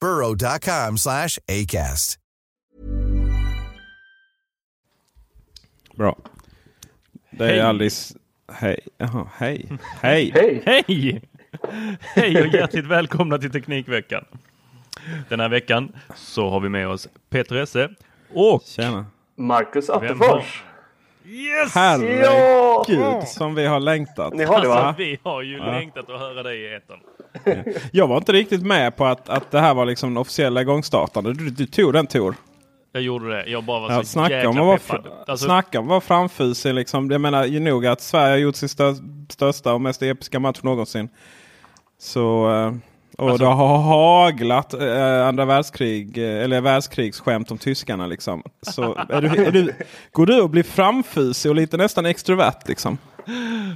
burrow.com slash ACAST. Bra. Det är Hej. Alice. Hej. Jaha, hej. Hej. Hej! Hej! Hej och hjärtligt välkomna till Teknikveckan. Den här veckan så har vi med oss Peter Esse och Tjena. Marcus Attefors. Yes! Herregud som vi har längtat. Ni har det va? Alltså, vi har ju längtat att höra dig i etern. Jag var inte riktigt med på att, att det här var liksom den officiella igångstartande. Du, du tog den Tor. Jag gjorde det. Jag bara var Ja, så snacka, jäkla om att vara peppad. Alltså, snacka om att vara framfusig. Liksom. Jag menar ju nog att Sverige har gjort sin stö största och mest episka match någonsin. Så, eh, och Alltså- det har haglat eh, andra världskrig, eh, eller världskrigsskämt om tyskarna. Liksom. Så är du, är du, går du och blir framfusig och lite nästan extrovert? Liksom?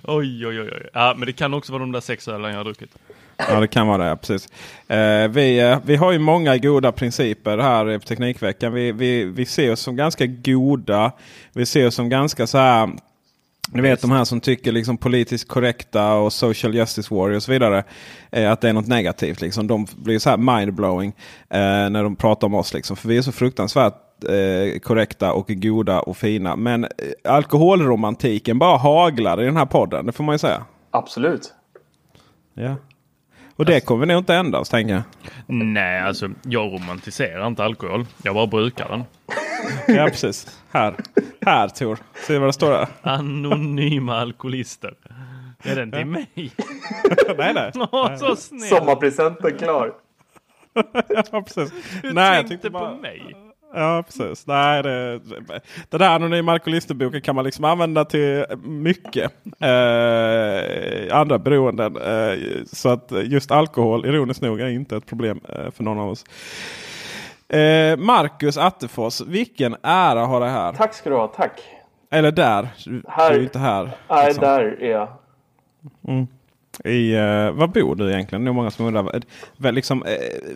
oj, oj, oj, oj. Ja, men det kan också vara de där sex ölen jag har druckit. Ja, det kan vara det. Precis. Eh, vi, eh, vi har ju många goda principer här på Teknikveckan. Vi, vi, vi ser oss som ganska goda. Vi ser oss som ganska så här. Ni vet de här som tycker liksom politiskt korrekta och social justice warrior och så vidare. Eh, att det är något negativt. Liksom. De blir så här mindblowing eh, när de pratar om oss. Liksom. För vi är så fruktansvärt eh, korrekta och goda och fina. Men eh, alkoholromantiken bara haglar i den här podden. Det får man ju säga. Absolut. Ja. Och det kommer nog inte ändras tänker jag. Nej, alltså jag romantiserar inte alkohol. Jag bara brukar den. Ja precis. Här. Här Tor. Se vad det står där. Anonyma alkoholister. Är den till mig? nej nej. Åh, så snäll! Sommarpresenten klar. Ja, precis. Du nej, jag tänkte bara... på mig. Ja precis. Nej, det, det där anonyma alkoholisterboken kan man liksom använda till mycket. Eh, andra beroenden. Eh, så att just alkohol ironiskt nog är inte ett problem eh, för någon av oss. Eh, Marcus Attefors, vilken ära har det här. Tack ska du ha, tack. Eller där. Här. du är ju inte här. Nej, liksom. där är jag. I, uh, var bor du egentligen? Det är många som undrar. Liksom, eh,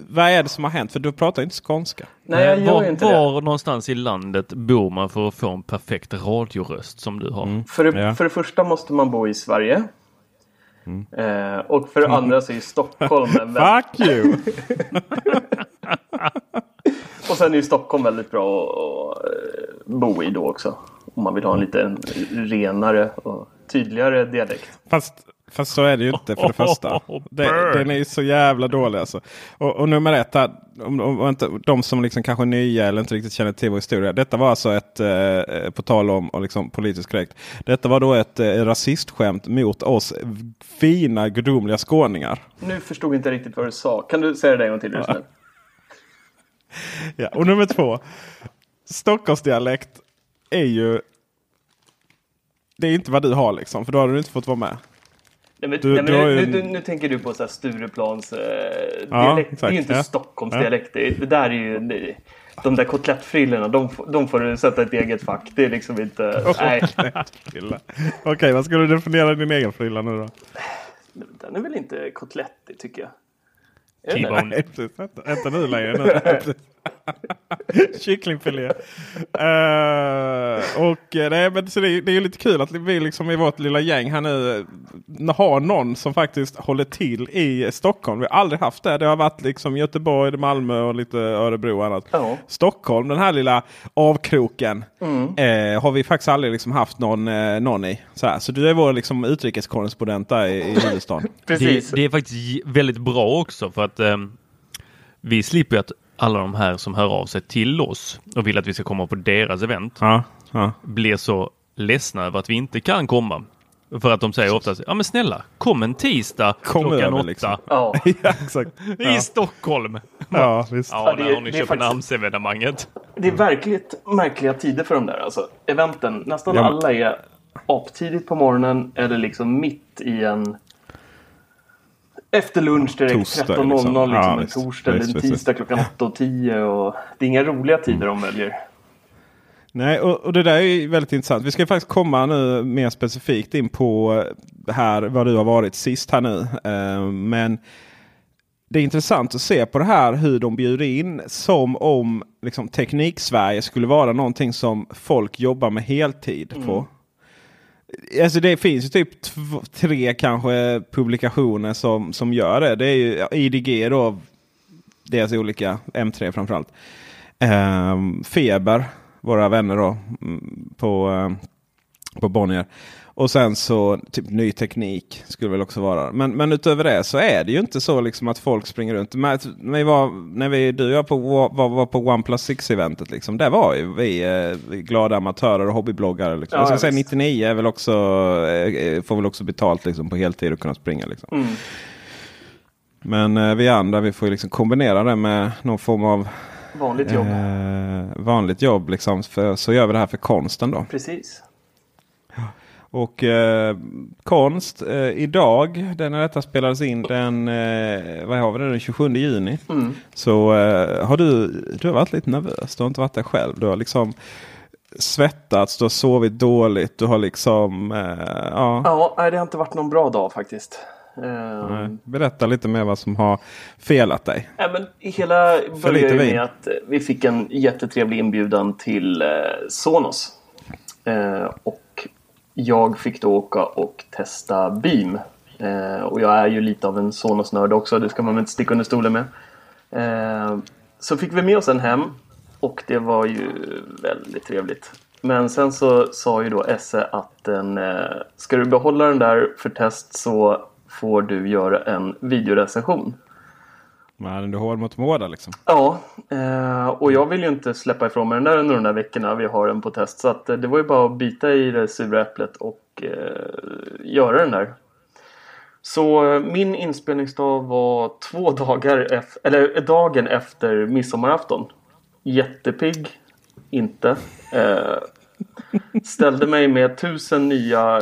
vad är det som har hänt? För du pratar inte skånska. Nej, jag gör var, inte var det. någonstans i landet bor man för att få en perfekt radioröst som du har? För det, Ja. för det första måste man bo i Sverige. Eh, och för det andra så är Stockholm en väldigt, Fuck you! Och sen är ju Stockholm väldigt bra att, eh, bo i då också. Om man vill ha en lite renare och tydligare dialekt. fast, fast så är det ju inte för det första. Det, Burn. den är ju så jävla dålig alltså. Och, och nummer ett här. Om, om, om inte, de som liksom kanske är nya eller inte riktigt känner till vår historia. Detta var alltså ett, eh, på tal om och liksom politiskt korrekt. Detta var då ett eh, rasistskämt mot oss fina gudomliga skåningar. Nu förstod jag inte riktigt vad du sa. Kan du säga det en gång till? Just nu? Ja, och nummer två. Stockholmsdialekt är ju... Det är inte vad du har liksom. För då hade du inte fått vara med. Nej, men, Du- nej, men har ju nu, nu, nu tänker du på så här Stureplans eh, Ja, dialekt. Det är exakt, ju inte ja. Stockholms Ja. dialekt. Det, det där är ju... Det, de där kotlettfrillorna, de, får- de får du sätta ett eget fack. Det är liksom inte... Nej, Frilla. Okej, vad ska du definiera din egen frilla nu då? den är väl inte kotlettig tycker jag. T-bone. Vänta nu längre. Kycklingfilé. Uh, och eh, nej, men så det, det är lite kul att vi liksom i vårt lilla gäng här nu har någon som faktiskt håller till i Stockholm. Vi har aldrig haft det. Det har varit liksom Göteborg, Malmö och lite Örebro och annat. Ja. Stockholm, den här lilla avkroken, Mm. eh, har vi faktiskt aldrig liksom haft någon, eh, någon i. Så, här. så du är vår liksom, utrikeskorrespondent där i, i huvudstaden. Precis. Det, det är faktiskt väldigt bra också för att ehm, vi slipper att alla de här som hör av sig till oss och vill att vi ska komma på deras event ja, ja. blir så ledsna över att vi inte kan komma. För att de säger oftast, ja men snälla, kom en tisdag Kom klockan åtta liksom. Ja. ja, exakt. i Stockholm. ja visst. Ja, det där är- har ni det Köpenhamnsevenemanget. Det är verkligt märkliga tider för de där alltså. Eventen. Nästan Ja. alla är aptidigt på morgonen eller liksom mitt i en efter lunch direkt Torsdag, 13.00 liksom, liksom. Ja, en torsdag eller en tisdag klockan 8 och 10 och det är inga roliga tider de väljer. Nej, och, och det där är väldigt intressant. Vi ska faktiskt komma nu mer specifikt in på eh, här vad du har varit sist här nu. Eh, men det är intressant att se på det här hur de bjuder in som om liksom, Teknik-Sverige skulle vara någonting som folk jobbar med heltid på. Alltså det finns ju typ tre kanske publikationer som, som gör det. Det är ju IDG då. Deras olika M3 framförallt. Ehm, Feber, våra vänner då mm, på, eh, på Bonnier. Och sen så typ ny teknik skulle väl också vara. Men, men utöver det så är det ju inte så liksom att folk springer runt. Men, när vi var, när vi, du och jag på, var, var på OnePlus 6-eventet. Liksom, där var ju vi eh, glada amatörer och hobbybloggare. Liksom. Ja, jag ska säga visst. 99 är väl också, eh, får väl också betalt liksom, på heltid och kunna springa. Liksom. Mm. Men eh, vi andra vi får ju liksom kombinera det med någon form av Vanligt jobb. eh, vanligt jobb. Liksom, för, så gör vi det här för konsten då. Precis. Och eh, konst eh, idag, den när detta spelades in den, eh, vad har vi det, den 27 juni. Mm. Så eh, har du, du har varit lite nervös. Du har inte varit där själv. Du har liksom svettats, du har sovit dåligt. Du har liksom, eh, ja. Ja, nej, det har inte varit någon bra dag faktiskt. Ehm, Nej. Berätta lite mer vad som har felat dig. Nej, men hela började med att eh, vi fick en jättetrevlig inbjudan till eh, Sonos. Eh, och jag fick då åka och testa Beam. Eh, och jag är ju lite av en Sonos-nörd också, det ska man väl inte sticka under stolen med. Eh, så fick vi med oss en hem och det var ju väldigt trevligt. Men sen så sa ju då Esse att den, eh, ska du behålla den där för test så får du göra en videorecension. Men du har mot måda liksom. Ja, eh, och jag vill ju inte släppa ifrån mig den där under de där veckorna vi har den på test. Så att, eh, det var ju bara att bita i det sura äpplet och eh, göra den där. Så min inspelningsdag var två dagar efter, eller dagen efter midsommarafton. Jättepigg, inte. Ställde mig med tusen nya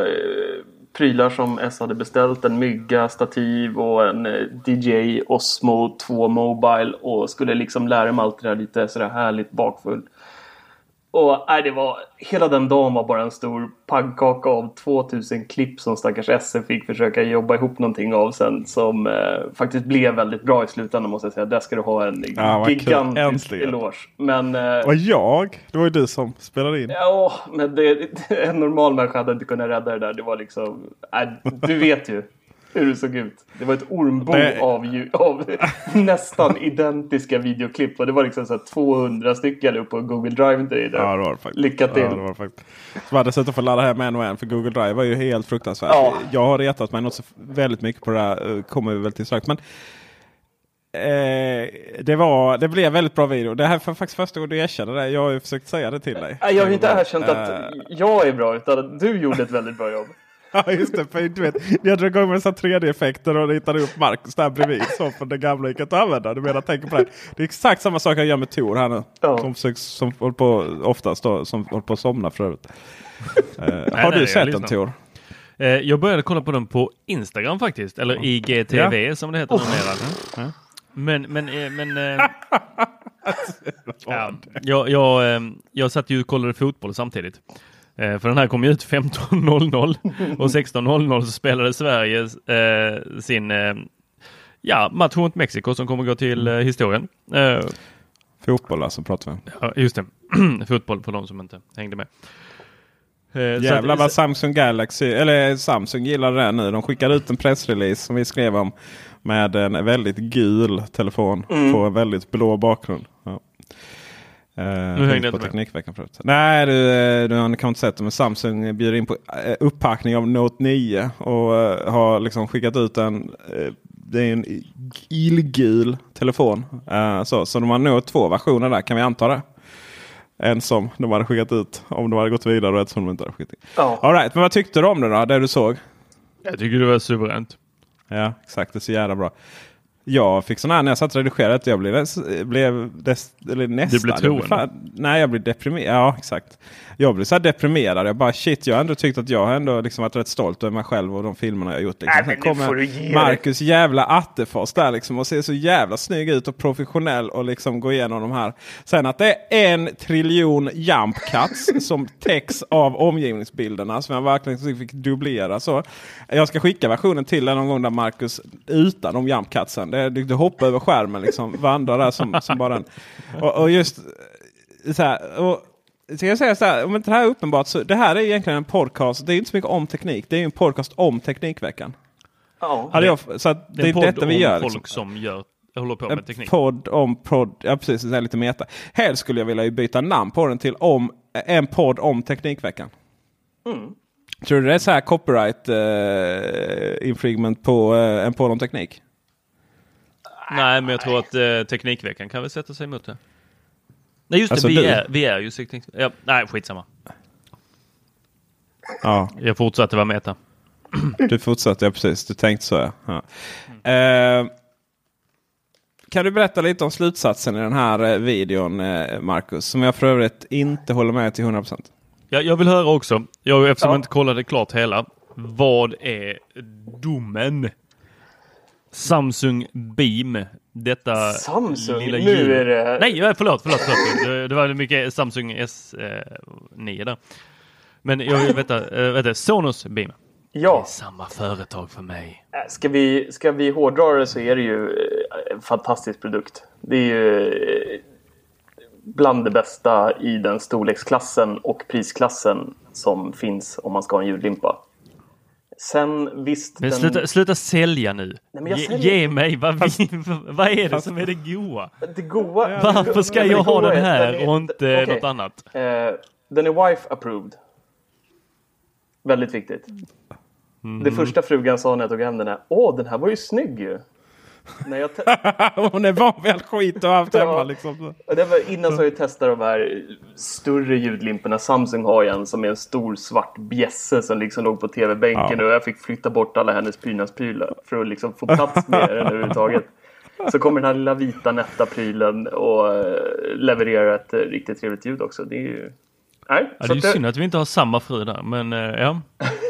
prylar som S hade beställt. En mygga, stativ och en eh, DJ Osmo 2 Mobile. Och skulle liksom lära mig allt det där lite sådär härligt bakfull. Och nej, det var, hela den dagen var bara en stor pannkaka av 2000 klipp som stackars Esse fick försöka jobba ihop någonting av sen. Som eh, faktiskt blev väldigt bra i slutändan måste jag säga. Där ska du ha en Ja, gigantisk eloge. Men eh, Och jag, det var ju du som spelade in. Ja, men det, en normal människa hade inte kunnat rädda det där. Det var liksom... Äh, du vet ju hur det såg ut. Det var ett ormbo Det- av, av nästan identiska videoklipp. Och det var liksom så här 200 stycken upp på Google Drive till dig där. Ja, det var det faktiskt. Lycka till. Ja, det var det faktiskt. Så man dessutom får ladda hem en och en för Google Drive var ju helt fruktansvärt. Ja. Jag har retat mig något så väldigt mycket på det där. eh, Kommer vi väl till strax. Men eh, det, var, det blev väldigt bra video. Det här är faktiskt första gången du erkänner det. Jag har ju försökt säga det till dig. Jag har inte erkänt att Eh, jag är bra, utan att du gjorde ett väldigt bra jobb. Ja just det, för du vet, jag drog igång med dessa 3D-effekter och ritade upp Marcus där bredvid. Så för det gamla gick inte att använda. Du menar, tänker på det. Det är exakt samma sak jag gör med Tor här nu. Ja. Som, försöks, som håller på oftast då, som håller på att somna för övrigt. Eh, har nej, du sett den. Tor? Eh, jag började kolla på den på Instagram faktiskt, eller IGTV som det heter numera. Men, men, eh, men... Eh, ja, jag, jag, jag satt ju och kollade fotboll samtidigt. Eh, för den här kom ju ut 15.00 och 16.00 så spelade Sverige eh, sin eh, ja, match mot Mexiko som kommer gå till eh, historien. Eh, Fotboll alltså pratar vi om. Ja, just det. Fotboll för de som inte hängde med. Eh, Jävlar vad Samsung Galaxy, eller Samsung gillar det nu. De skickade ut en pressrelease som vi skrev om. Med en väldigt gul telefon mm. på en väldigt blå bakgrund. Ja. Uh, nu hängde jag på Teknikveckan förut. Nej, du, eh, du har kanske inte sett det. Men Samsung bjuder in på uh, upppackning av Note 9. Och uh, har liksom skickat ut en. det är en illgul telefon. så, så de har nog två versioner där. Kan vi anta det? En som de hade skickat ut om de hade gått vidare och ett som de inte hade skickat in. Ja. All right, men vad tyckte du om det då? Det du såg? Jag tycker det var suveränt. Ja, exakt. Det är så jävla bra. Jag fick sån här när jag satt och redigerade. Jag blev, blev eller nästan. Du blev troende? Nej, jag blev deprimerad. Ja, exakt. Jag blev så här deprimerad. Jag bara shit, jag har ändå tyckt att jag har ändå liksom varit rätt stolt över mig själv och de filmerna jag gjort. Liksom. Nej, men kommer Marcus jävla Attefors där liksom och ser så jävla snygg ut och professionell och liksom gå igenom de här. Sen att det är en triljon jump cuts som täcks av omgivningsbilderna som jag verkligen fick dubblera. Så jag ska skicka versionen till dig någon gång där Marcus utan de jump cutsen. Det, det hoppar över skärmen liksom. Vandrar där som, som bara den. Och, och just så här, och, Ska jag säga så här, om inte det här är uppenbart så det här är egentligen en podcast. Det är inte så mycket om teknik. Det är en podcast om Teknikveckan. Ja. Hade jag, så att det, det är detta vi gör. Folk liksom. som gör, håller på med en teknik. Podd om podd. Ja precis, det är lite meta. Helst skulle jag vilja byta namn på den till om, en podd om Teknikveckan. Mm. Tror du det är så här copyright uh, infringement på uh, en podd om teknik? Nej, men jag tror att uh, Teknikveckan kan väl sätta sig emot det. Nej just alltså, det, vi, är, vi är ju teknik... Ja, nej, skitsamma. Ja. Jag fortsatte vara meta. Du fortsatte, ja precis. Du tänkte så ja. ja. Mm. Eh, kan du berätta lite om slutsatsen i den här eh, videon eh, Marcus? Som jag för övrigt inte håller med till 100%. Ja, jag vill höra också, jag, eftersom ja. jag inte kollade klart hela. Vad är domen? Samsung Beam detta Samsung? Lilla nu är det... Nej, förlåt, förlåt, förlåt. Det var mycket Samsung S9 där. Men jag vill veta, äh, veta Sonos Beam. Ja. Det är samma företag för mig. Äh, ska vi, ska vi hårdra det så är det ju en fantastisk produkt. Det är ju bland det bästa i den storleksklassen och prisklassen som finns om man ska ha en ljudlimpa. Sen visst. Men den... sluta, sluta sälja nu. Nej, ge, ge, mig vad, vi, vad är det som är det goa? Det goa Varför ska jag ha den här är, och inte okay. något annat? Uh, den är wife approved. Väldigt viktigt. Mm. Det första frugan sa när jag tog hem den här. Åh, den här var ju snygg ju. När jag Hon är van vid all skit och haft hemma. Liksom. Det var, innan så har jag testat de här större ljudlimporna. Samsung har en som är en stor svart bjässe som liksom låg på tv-bänken ja. och jag fick flytta bort alla hennes prydnadsprylar för att liksom få plats med den överhuvudtaget. Så kommer den här lilla vita nätta prylen och eh, levererar ett riktigt trevligt ljud också. Det är ju... Nej, ja, det är ju synd att vi inte har samma fru där, men uh, ja.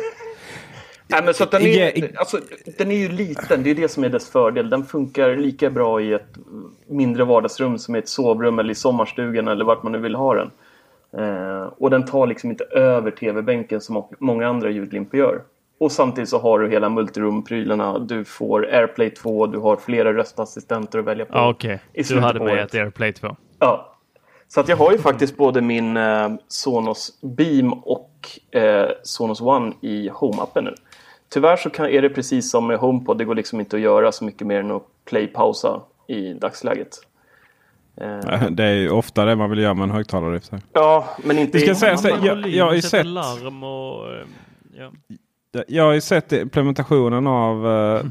Nej, men så den, är, alltså, den är ju liten, det är det som är dess fördel. Den funkar lika bra i ett mindre vardagsrum som i ett sovrum eller i sommarstugan eller vart man nu vill ha den. Eh, och den tar liksom inte över tv-bänken som många andra ljudlimpor gör. Och samtidigt så har du hela multirum-prylarna. Du får AirPlay 2, du har flera röstassistenter att välja på. Ah, Okej, okay. du hade med ett AirPlay 2. Ja. Så att jag har ju faktiskt både min eh, Sonos Beam och eh, Sonos One i Home-appen nu. Tyvärr så kan, är det precis som med HomePod. Det går liksom inte att göra så mycket mer än att play-pausa i dagsläget. Eh. Det är ju ofta det man vill göra med en högtalare. Ja, men inte... Vi ska säga, så, jag, jag har ju sett... Larm och, ja. Jag har ju sett implementationen av uh,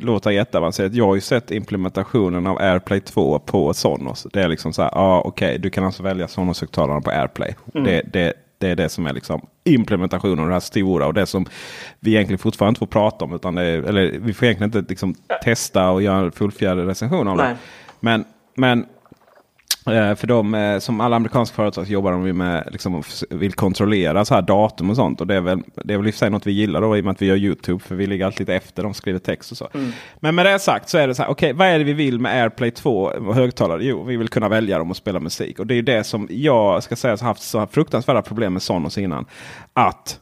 låter jätteavancerat. Jag har ju sett implementationen av AirPlay 2 på Sonos. Det är liksom så här, ja ah, okej, okay, du kan alltså välja Sonos-högtalarna på AirPlay. Mm. Det, det, det är det som är liksom implementationen av det här stora och det som vi egentligen fortfarande inte får prata om. Utan är, eller vi får egentligen inte liksom testa och göra en fullfjädrad recension av det. Men, men för de, eh, som alla amerikanska företag, så jobbar de med liksom, vill kontrollera så här datum och sånt. Och det är väl, det är väl i och för sig något vi gillar då i och med att vi gör YouTube. För vi ligger alltid lite efter, de skriver text och så. Mm. Men med det sagt så är det så här, okej okay, vad är det vi vill med AirPlay 2 och högtalare? Jo, vi vill kunna välja dem och spela musik. Och det är det som jag ska säga har haft så fruktansvärda problem med Sonos innan. Att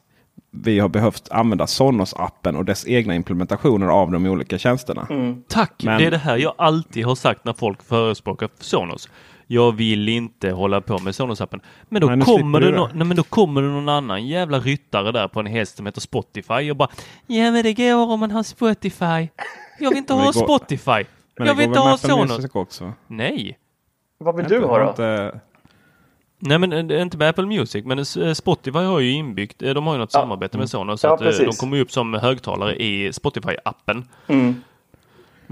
vi har behövt använda Sonos-appen och dess egna implementationer av de olika tjänsterna. Mm. Tack! Men... Det är det här jag alltid har sagt när folk förespråkar Sonos. Jag vill inte hålla på med Sonos-appen. Men, då Nej, kommer det det. no- nej, men då kommer det någon annan jävla ryttare där på en häst som heter Spotify och bara Ja men det går om man har Spotify. Jag vill inte ha Spotify. Men jag det vill inte ha Sonos. Också? Nej. Vad vill du ha då? Inte, Nej men eh, det är inte med Apple Music men eh, Spotify har ju inbyggt, eh, de har ju något Ja. samarbete med Sonos. Så Ja, att, eh, de precis. kommer ju upp som högtalare i Spotify-appen. Mm.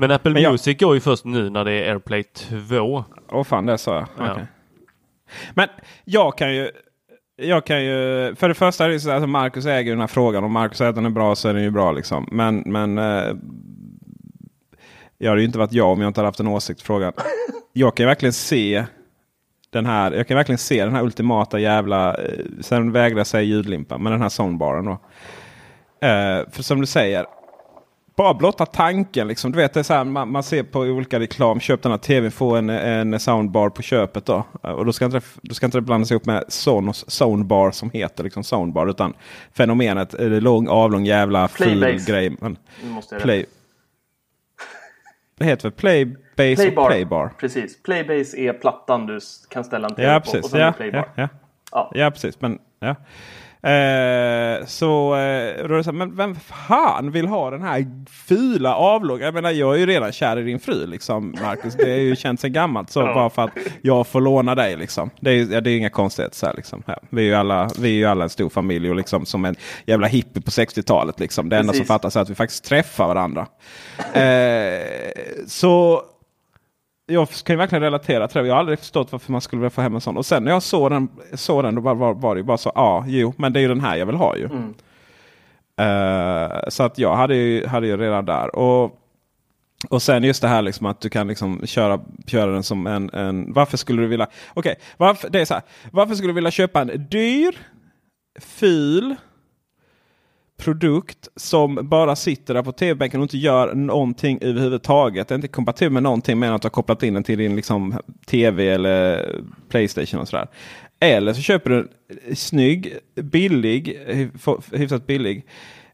Men Apple Men jag- Music går ju först nu när det är AirPlay 2. Åh fan, det sa jag. Ja. Okej. Men jag kan ju... Jag kan ju, för det första är det så att alltså Marcus äger den här frågan. Om Marcus säger att den är bra så är den ju bra. Liksom. Men, men eh, jag hade ju inte varit jag om jag inte hade haft en åsikt i frågan. Jag kan ju verkligen se den här, jag kan verkligen se den här ultimata jävla, eh, sen vägrar jag säga ljudlimpan, men den här soundbaren då. Eh, för som du säger, bara blotta tanken. Liksom. Du vet, det är så här, man, man ser på olika reklam. Köp den här tvn, få en, en soundbar på köpet. Då. Och då ska inte, då ska inte det blandas ihop med Sonos soundbar som heter liksom soundbar. Utan fenomenet, är det lång, avlång jävla ful grej. Men, play. Det heter väl Playbase Playbar. Playbar? Precis. Playbase är plattan du kan ställa en tv Ja, på. Och sen Ja, Playbar. ja, ja. Ja. Ja, precis. Men, ja. Eh, så eh, då är det så här, men vem fan vill ha den här fula avlånga? Jag menar, jag är ju redan kär i din fru liksom, Marcus. Det är ju känt sedan gammalt. Så Ja. bara för att jag får låna dig liksom. Det är, ju- ja, det är inga konstigheter. Så här, liksom. ja. vi, är ju alla, vi är ju alla en stor familj och liksom som en jävla hippie på 60-talet. Liksom. Det enda som fattas är att vi faktiskt träffar varandra. Eh, så jag kan ju verkligen relatera till det. Jag har aldrig förstått varför man skulle vilja få hem en sån. Och sen när jag såg den, såg den då var, var, var det bara så. Ja, jo, men det är ju den här jag vill ha ju. Mm. Eh, så att jag hade ju, hade ju redan där. Och, och sen just det här liksom att du kan liksom köra, köra den som en, en... Varför skulle du vilja... Okej, varför, det är så här. Varför skulle du vilja köpa en dyr, ful produkt som bara sitter där på tv-bänken och inte gör någonting överhuvudtaget. Det är inte kompatibel med någonting mer än att du har kopplat in den till din liksom, tv eller Playstation och sådär. Eller så köper du en snygg, billig, hy- hyfsat billig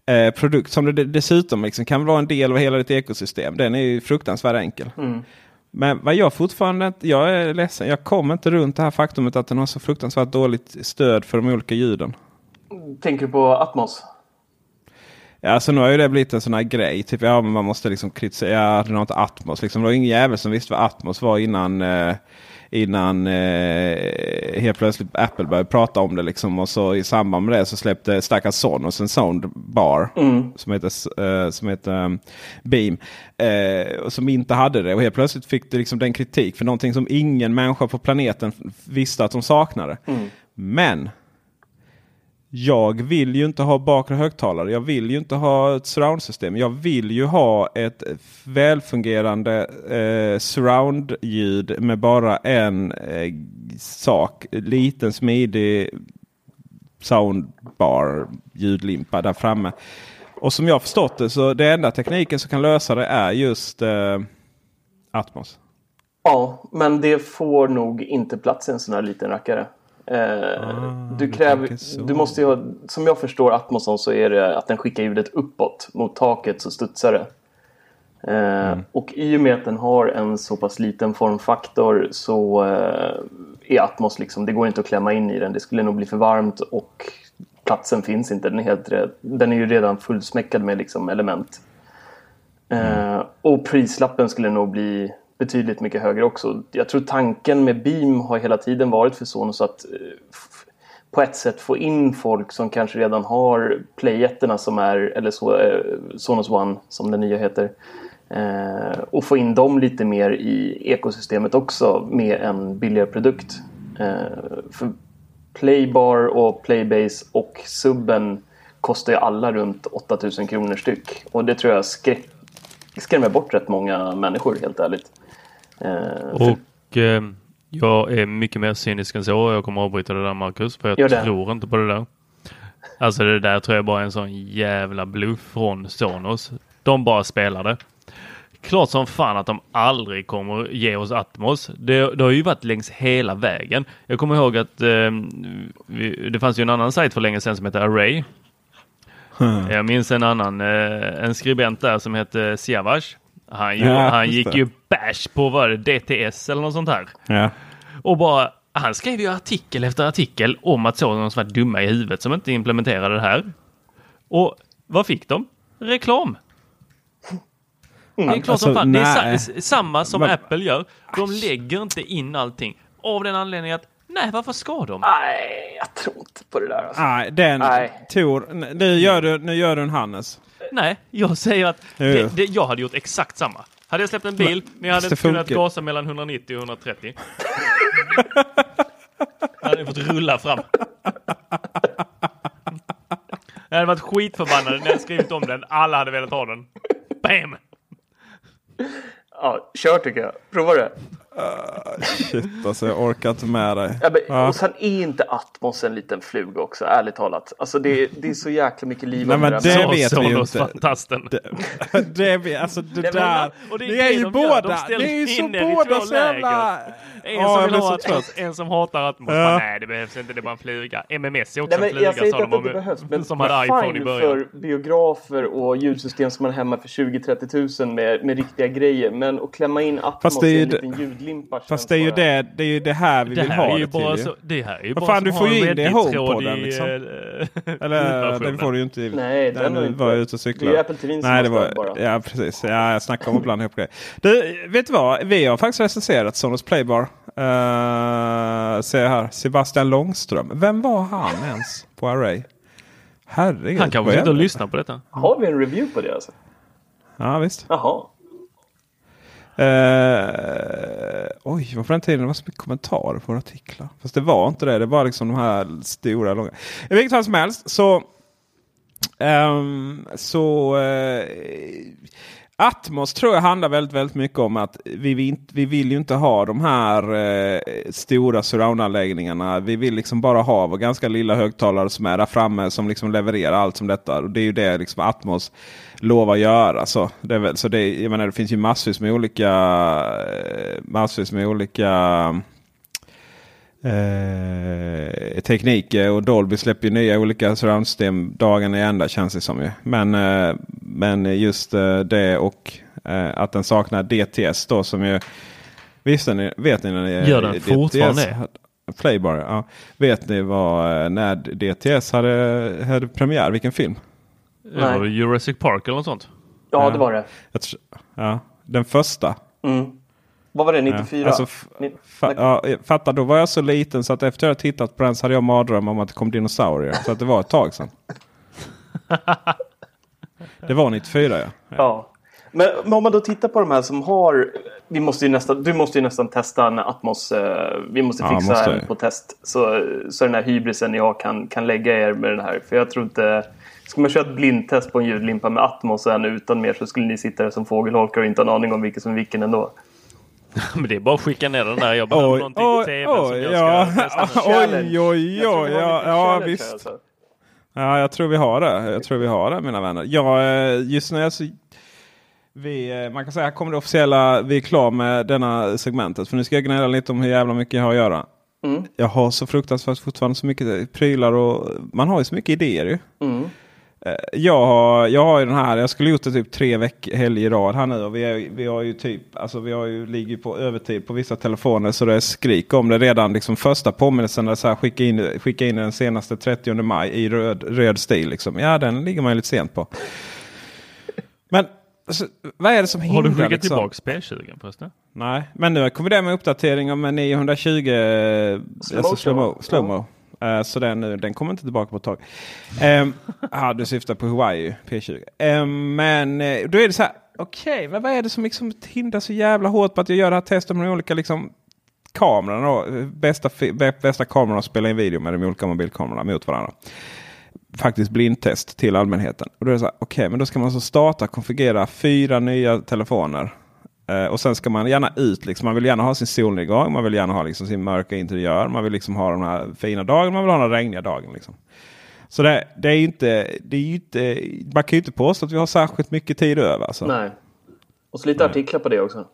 eh, produkt som det dessutom liksom kan vara en del av hela ditt ekosystem. Den är ju fruktansvärt enkel. Mm. Men vad jag fortfarande jag är ledsen, jag kommer inte runt det här faktumet att den har så fruktansvärt dåligt stöd för de olika ljuden. Tänker du på Atmos? Alltså nu har ju det blivit en sån här grej. Typ, ja, man måste liksom kritisera. Inte Atmos. Liksom. Det var ingen jävel som visste vad Atmos var innan. Eh, innan eh, helt plötsligt Apple började prata om det. Liksom. Och så i samband med det så släppte stackars Sonos en soundbar. Som heter, eh, som heter um, Beam. Eh, och som inte hade det. Och helt plötsligt fick det liksom den kritik för någonting som ingen människa på planeten visste att de saknade. Men jag vill ju inte ha bakre högtalare. Jag vill ju inte ha ett surroundsystem. Jag vill ju ha ett välfungerande eh, surroundljud med bara en eh, sak. Liten smidig soundbar ljudlimpa där framme. Och som jag förstått det så det enda tekniken som kan lösa det är just eh, Atmos. Ja, men det får nog inte plats i en sån här liten rackare. Eh, du, kräver, du måste ju ha, som jag förstår Atmoson så är det att den skickar ljudet uppåt mot taket så studsar det. Eh, Och i och med att den har en så pass liten formfaktor så eh, är Atmos liksom, det går inte att klämma in i den. Det skulle nog bli för varmt och platsen finns inte. Den är, helt, den är ju redan fullsmäckad med liksom element. Eh, och prislappen skulle nog bli betydligt mycket högre också. Jag tror tanken med Beam har hela tiden varit för Sonos att eh, på ett sätt få in folk som kanske redan har playetterna som är, eller så, eh, Sonos One som den nya heter. Eh, och få in dem lite mer i ekosystemet också med en billigare produkt. Eh, för Playbar och Playbase och subben kostar ju alla runt 8000 kronor styck. Och det tror jag skräck, skrämmer bort rätt många människor helt ärligt. Eh, för- Och eh, jag är mycket mer cynisk än så. Jag kommer avbryta det där Marcus, för Gör jag det. tror inte på det där. Alltså det där tror jag bara är en sån jävla bluff från Sonos. De bara spelar det. Klart som fan att de aldrig kommer ge oss Atmos. Det, det har ju varit längs hela vägen. Jag kommer ihåg att eh, vi, det fanns ju en annan sajt för länge sedan som heter Array. Jag minns en annan, eh, en skribent där som hette Siavash. Han, ju, Ja, han gick det. ju bash på vad var det, DTS eller något sånt här. Ja. Och bara, han skrev ju artikel efter artikel om att sådana som var dumma i huvudet som inte implementerade det här. Och vad fick de? Reklam. Det är klart Alltså, som fan. Det är sa- samma som Men- Apple gör. De lägger inte in allting. Av den anledningen att, nej varför ska de? Nej, jag tror inte på det där. Alltså. Nej, den Nej. Tor. Nu gör du, nu gör du en Hannes. Nej, jag säger att det, det, jag hade gjort exakt samma. Hade jag släppt en bil, men jag hade inte kunnat gasa mellan 190 och 130. jag hade fått rulla fram. Jag hade varit skitförbannad när jag skrivit om den. Alla hade velat ha den. Bam! Ja, kör tycker jag. Prova det. Shit alltså jag orkar inte med dig. Ja, men, Ja. Och sen är inte Atmos en liten fluga också, ärligt talat. Alltså det, det är så jäkla mycket liv Nej, men det Så vet vi ju inte. fantasten. det, vi- alltså det men- där. och det är ni det är ju de gör. båda. De Ni är ju så båda så jävla... En Ja, som vill ha Atmos, en som hatar Atmos. Ja. Bara, Nej, det behövs inte. Det är bara en fluga. MMS är också Nej, en men jag fluga, säger sa inte att de det om, behövs, men som hade iPhone i början. för biografer och ljudsystem som man har hemma för 20-30 tusen med, med riktiga grejer. Men att klämma in Atmos det är i ju en det- liten ljudlimpa Fast det är ju det, det är ju det här vi Det vill här ha är ju det till. bara ju. så, det här är ju bara fan, du får ju in det i i, liksom. eh, Eller den får du ju inte. Nej, den nu var jag ute och Det är ju cyklade. Apple TV Nej, det var, bara. ja precis. Ja, jag snackar om att blanda ihop grejer. Du, vet du vad? Vi har faktiskt recenserat Sonos Playbar. Uh, ser här. Sebastian Långström. Vem var han ens på Array? Herregud. Han kanske sitter och lyssnar på detta. Har vi en review på det alltså? Ja, visst. Jaha. Uh, oj, vad på den tiden det var så mycket kommentarer på artiklar. Fast det var inte det. Det var liksom de här stora, långa. I vilket fall som helst så... Um, så uh, Atmos tror jag handlar väldigt, väldigt mycket om att vi, vi, inte, vi vill ju inte ha de här eh, stora surroundanläggningarna. Vi vill liksom bara ha vår ganska lilla högtalare som är där framme som liksom levererar allt som detta. Och det är ju det liksom Atmos lovar göra. Så det, är väl, så det, jag menar, det finns ju massvis med olika eh, massvis med olika eh, tekniker och Dolby släpper ju nya olika surroundsystem dagen i ända känns det som. Ju. Men, eh, men just eh, det och eh, att den saknar DTS då som ju Visste ni, vet ni när ni Gör den DTS fortfarande? Playbar, ja. Vet ni vad, eh, när DTS hade, hade premiär? Vilken film? Det var väl Jurassic Park eller något sånt. Ja, Ja. det var det. Tror, ja, den första. Mm. Vad var det? 94? Alltså, f- Ni- Fa ja, fatta, då var jag så liten så att efter jag tittat på den så hade jag mardröm om att det kom dinosaurier. Så att det var ett tag sedan. det var 94 ja. Ja. Men, men om man då tittar på de här som har... Vi måste ju nästan, du måste ju nästan testa en Atmos. Eh, vi måste Ja, fixa måste en på test. Så, så den här hybrisen jag kan, kan lägga er med den här. För jag tror inte... Ska man köra ett blindtest på en ljudlimpa med Atmos och en utan mer så skulle ni sitta där som fågelholkar och inte ha en aning om vilken som är vilken ändå. Men det är bara att skicka ner den där. Jag behöver Oj, någonting till oj, tv som oj, jag ja. ska. Oj, oj, oj. Ja, ja visst. alltså. Ja, jag tror vi har det. Jag tror vi har det mina vänner. Ja, eh, just nu så vi, eh, man kan säga att kommer det officiella, vi är klar med denna segmentet. För nu ska jag gnälla lite om hur jävla mycket jag har att göra. Mm. Jag har så fruktansvärt fortfarande så mycket prylar och man har ju så mycket idéer ju. Mm. Eh, Jag har, jag har ju den här, jag skulle gjort det typ tre veck, helger i rad här nu. Och vi, är, vi har ju typ, alltså vi har ju, ligger på övertid på vissa telefoner så det är skrik om det redan. Liksom första påminnelsen är så här, skicka in, skicka in den senaste 30 maj i röd, röd stil. Liksom. Ja, den ligger man ju lite sent på. Men alltså, vad är det som hindrar? Har du skickat liksom? tillbaks P20 förresten? Nej, men nu kommer det med uppdatering om 920 eh, alltså slow-mo. slow Eh, så den, den kommer inte tillbaka på ett tag. Um, ja, du syftar på Huawei P20. Ehm, men eh, då är det så här. Okej, men vad är det som liksom hindrar så jävla hårt på att jag gör det här testet med de olika liksom, kamerorna? Då? Bästa, bästa kamerorna att spela in video med de olika mobilkamerorna mot varandra. Faktiskt blindtest till allmänheten. Och då är det så här, okej, men då ska man så starta konfigurera fyra nya telefoner. Eh, och sen ska man gärna ut. Liksom. Man vill gärna ha sin solnedgång. Man vill gärna ha liksom, sin mörka interiör. Man vill liksom ha de här fina dagarna. Man vill ha den regniga dagen. Liksom. Så det, det är inte, det är ju inte, man kan ju inte påstå att vi har särskilt mycket tid över. Alltså. Nej. Och så lite artiklar på det också.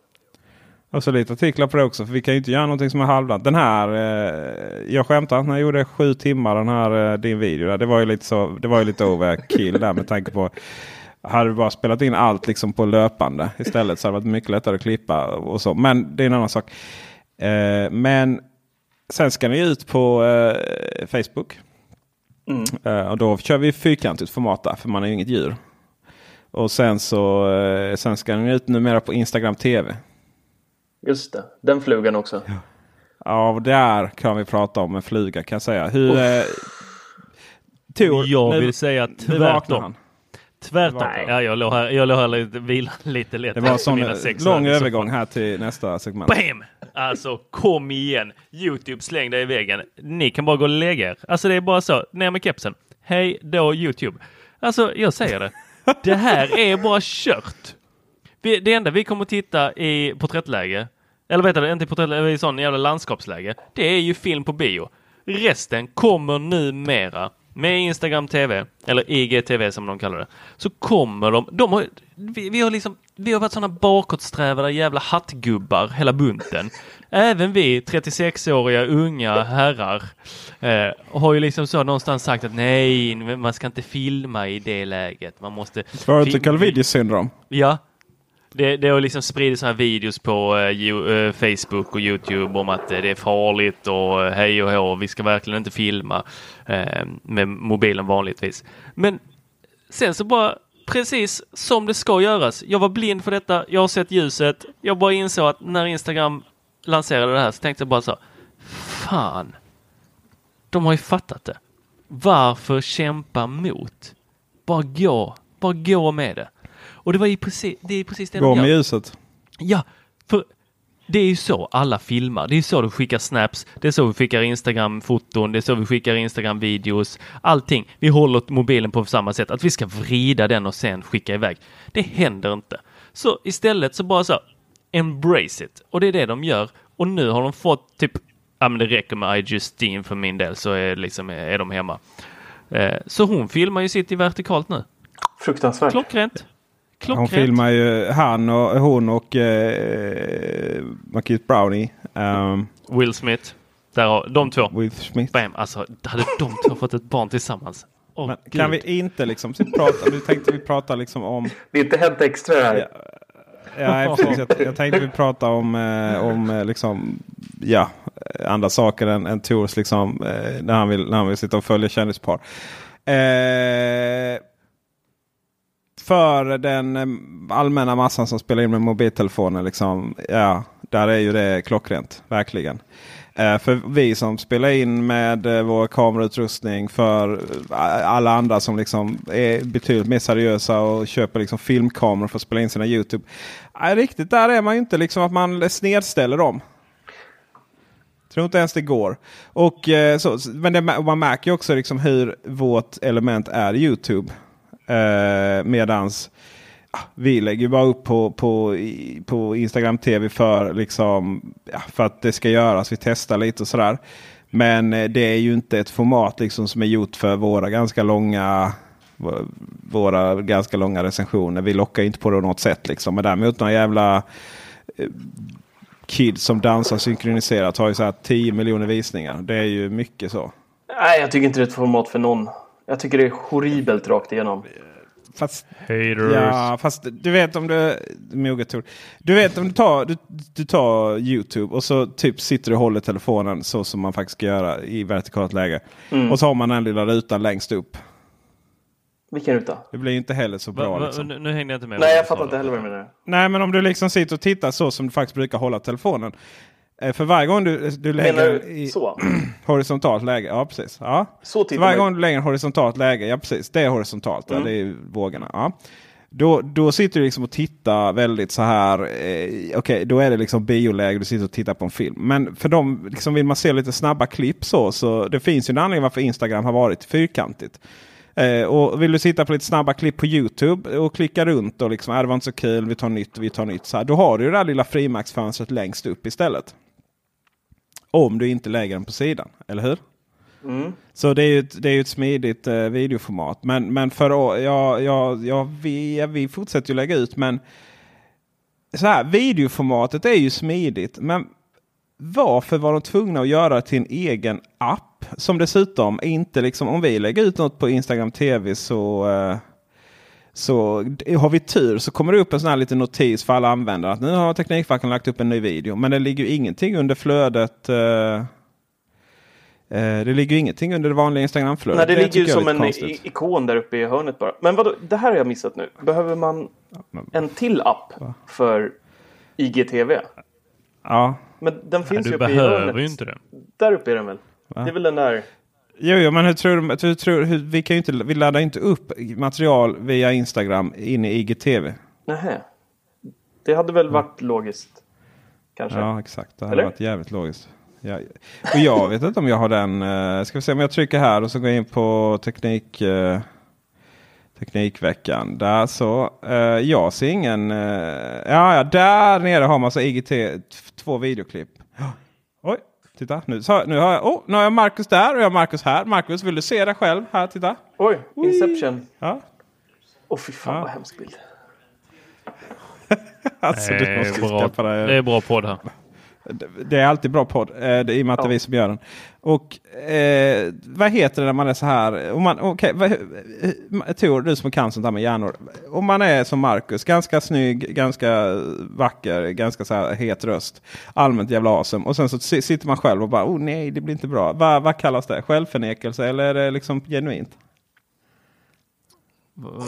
Och så lite artiklar på det också. För vi kan ju inte göra någonting som är halvdant. Den här, eh, jag skämtar, när jag gjorde sju timmar den här eh, din video. Där, det var ju lite så, det var ju lite overkill där med tanke på hade du bara spelat in allt liksom på löpande istället så hade det varit mycket lättare att klippa och så. Men det är en annan sak. Eh, men sen ska ni ut på eh, Facebook. Mm. Eh, och då kör vi fyrkantigt format där, för man är ju inget djur. Och sen så eh, sen ska ni ut numera på Instagram TV. Just det, den flugan också. Ja, och där kan vi prata om en fluga kan jag säga. Hur, eh, Tor, Jag nu- vill säga nu vaknar tvärtom. Tvärtom. Nej. Ja, jag låg här, jag låg här lite, vila lite lätt. Det var en sån lång övergång här till nästa segment. Bam! Alltså kom igen! Youtube släng dig i väggen. Ni kan bara gå och lägga er. Alltså det är bara så. Ner med kepsen. Hej då Youtube. Alltså jag säger det. Det här är bara kört. Vi, det enda vi kommer att titta i porträttläge, eller vet du, inte i porträttläge, i sån jävla landskapsläge. Det är ju film på bio. Resten kommer numera med Instagram TV, eller IGTV som de kallar det, så kommer de, de har, vi, vi har liksom, vi har varit sådana bakåtsträvade jävla hattgubbar hela bunten. Även vi 36-åriga unga herrar eh, har ju liksom så någonstans sagt att nej, man ska inte filma i det läget. Man måste... Du till film- Calvidis syndrom? Ja. Det, det har liksom spridits sådana här videos på uh, Facebook och Youtube om att eh, det är farligt och hej och hå, vi ska verkligen inte filma uh, med mobilen vanligtvis. Men sen så bara precis som det ska göras. Jag var blind för detta, jag har sett ljuset. Jag bara insåg att när Instagram lanserade det här så tänkte jag bara så fan, de har ju fattat det. Varför kämpa mot? Bara gå, bara gå med det. Och det var ju precis det, är precis det Gå de med gör. ljuset. Ja, för det är ju så alla filmar. Det är så du skickar snaps. Det är så vi skickar Instagram-foton. Det är så vi skickar Instagram-videos. Allting. Vi håller mobilen på samma sätt. Att vi ska vrida den och sen skicka iväg. Det händer inte. Så istället så bara så embrace it. Och det är det de gör. Och nu har de fått typ, ja men det räcker med I Justine för min del så är, liksom, är de hemma. Eh, så hon filmar ju sitt i vertikalt nu. Fruktansvärt. Klockrent. Klockrent. Hon filmar ju han och hon och eh, Marquis Brownie. Um, Will Smith. Där har, de två. Will Smith. Bam, alltså hade de två fått ett barn tillsammans. Åh, Men kan vi inte liksom så prata, nu tänkte vi prata liksom om Det är inte Hänt Extra här. Ja. Ja, precis. Jag, jag tänkte vi prata om, eh, om eh, liksom, ja, andra saker än, än Tors liksom, eh, när, han vill, när han vill sitta och följa kändispar. Eh, för den eh, allmänna massan som spelar in med mobiltelefoner, liksom, ja, där är ju det klockrent. Verkligen. Eh, för vi som spelar in med eh, vår kamerautrustning för alla andra som liksom är betydligt mer seriösa och köper liksom filmkameror för att spela in sina Youtube. Nej, riktigt där är man ju inte liksom att man snedställer dem. Tror inte ens det går. Och, så, men det, man märker ju också liksom hur vårt element är Youtube. Eh, medans ah, vi lägger bara upp på, på, på Instagram TV för, liksom, ja, för att det ska göras. Vi testar lite och sådär. Men eh, det är ju inte ett format liksom som är gjort för våra ganska långa våra ganska långa recensioner. Vi lockar ju inte på det på något sätt. Liksom. Men däremot några jävla eh, kids som dansar synkroniserat har ju så här 10 miljoner visningar. Det är ju mycket så. Nej, jag tycker inte det är ett format för någon. Jag tycker det är horribelt rakt igenom. Fast Haters. Ja, fast du vet om du... Moget. Du vet om du tar, du, du tar YouTube och så typ sitter du och håller telefonen så som man faktiskt ska göra i vertikalt läge. Mm. Och så har man den lilla rutan längst upp. Vilken ruta? Det blir ju inte heller så Va, bra. va, Liksom. nu, nu hängde jag inte med. Nej, jag fattar inte heller vad du menar. Nej, men om du liksom sitter och tittar så som du faktiskt brukar hålla telefonen. Eh, För varje gång du, du lägger du i så? horisontalt läge. Ja, precis. Ja. Så Så varje man gång du lägger horisontalt läge, ja precis, det är horisontalt. Mm. Ja, det är vågorna. Ja. Då, då sitter du liksom och tittar väldigt så här. Eh, Okej, då är det liksom bioläge. Du sitter och tittar på en film. Men för dem liksom vill man se lite snabba klipp så. Så det finns ju en anledning varför Instagram har varit fyrkantigt. Eh, och vill du sitta på lite snabba klipp på Youtube och klicka runt och liksom, är det var inte så kul, vi tar nytt, vi tar nytt. Så här, då har du det där lilla frimärksfönstret längst upp istället. Om du inte lägger den på sidan, eller hur? Mm. Så det är ju ett, det är ett smidigt eh, videoformat. Men, men för ja, ja, ja, vi, vi fortsätter ju lägga ut. Men så här, videoformatet är ju smidigt. Men varför var de tvungna att göra till en egen app? Som dessutom inte liksom, om vi lägger ut något på Instagram TV så eh, så har vi tur så kommer det upp en sån här liten notis för alla användare. att Nu har Teknikfacken lagt upp en ny video. Men det ligger ju ingenting under flödet. Eh, Eh, det ligger ju ingenting under det vanliga Instagramflödet. Nej, det, ligger ju som en konstigt. ikon där uppe i hörnet bara. Men vadå, det här har jag missat nu. Behöver man en till app för IGTV? Ja. Men den finns du ju uppe i behöver hörnet. ju inte det. Där uppe är den väl? Det är väl den där. Jo, jo, men hur tror du? Hur tror, hur, vi, kan ju inte, vi laddar inte upp material via Instagram in i IGTV. Nähä. Det hade väl varit logiskt. Kanske. Ja, exakt. Det hade Eller? varit jävligt logiskt. Ja, och jag vet inte om jag har den. Uh, ska vi se om jag trycker här och så går jag in på teknik. eh, Teknikveckan. Där så. eh, jag ser ingen. eh, ja, ja, där nere har man så IGT. Två videoklipp. Titta. Nu, så, nu, har jag, oh, nu har jag Marcus där och jag har Marcus här. Marcus, vill du se dig själv? Här, titta. Oj, Inception. Ja. Åh fy fan Ja. vad hemsk bild. Alltså, Det du måste bra, skaffa dig. det är bra podd här. Det- är alltid bra podd. eh, det- I och med att det är vi som gör den. Och eh, vad heter det när man är så här? Om man, okay, vad, Tor, du som kan sånt här med hjärnor. Om man är som Marcus, ganska snygg, ganska vacker, ganska så här het röst. Allmänt jävla awesome. Och sen så si- sitter man själv och bara, oh nej, det blir inte bra. Va, vad kallas det? Självförnekelse eller är det liksom genuint?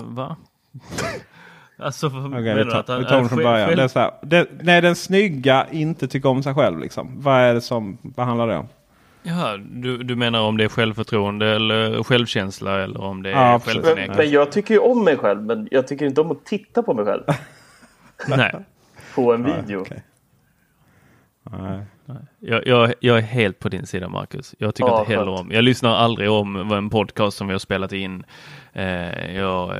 Va? Alltså, menar vi? Att tar, han- vi tar den från början. själv- Det är så här, det, när den snygga inte tycker om sig själv. Liksom. Vad är det som, vad handlar det om? Ja, du, du menar om det är självförtroende eller självkänsla eller om det är Ja, precis. Men, självförnekelse? men jag tycker ju om mig själv. Men jag tycker inte om att titta på mig själv. Nej, På en video. okej. Nej. jag, jag, jag är helt på din sida Marcus. Jag tycker Ja, inte heller om, jag lyssnar aldrig om en podcast som vi har spelat in. Eh, jag,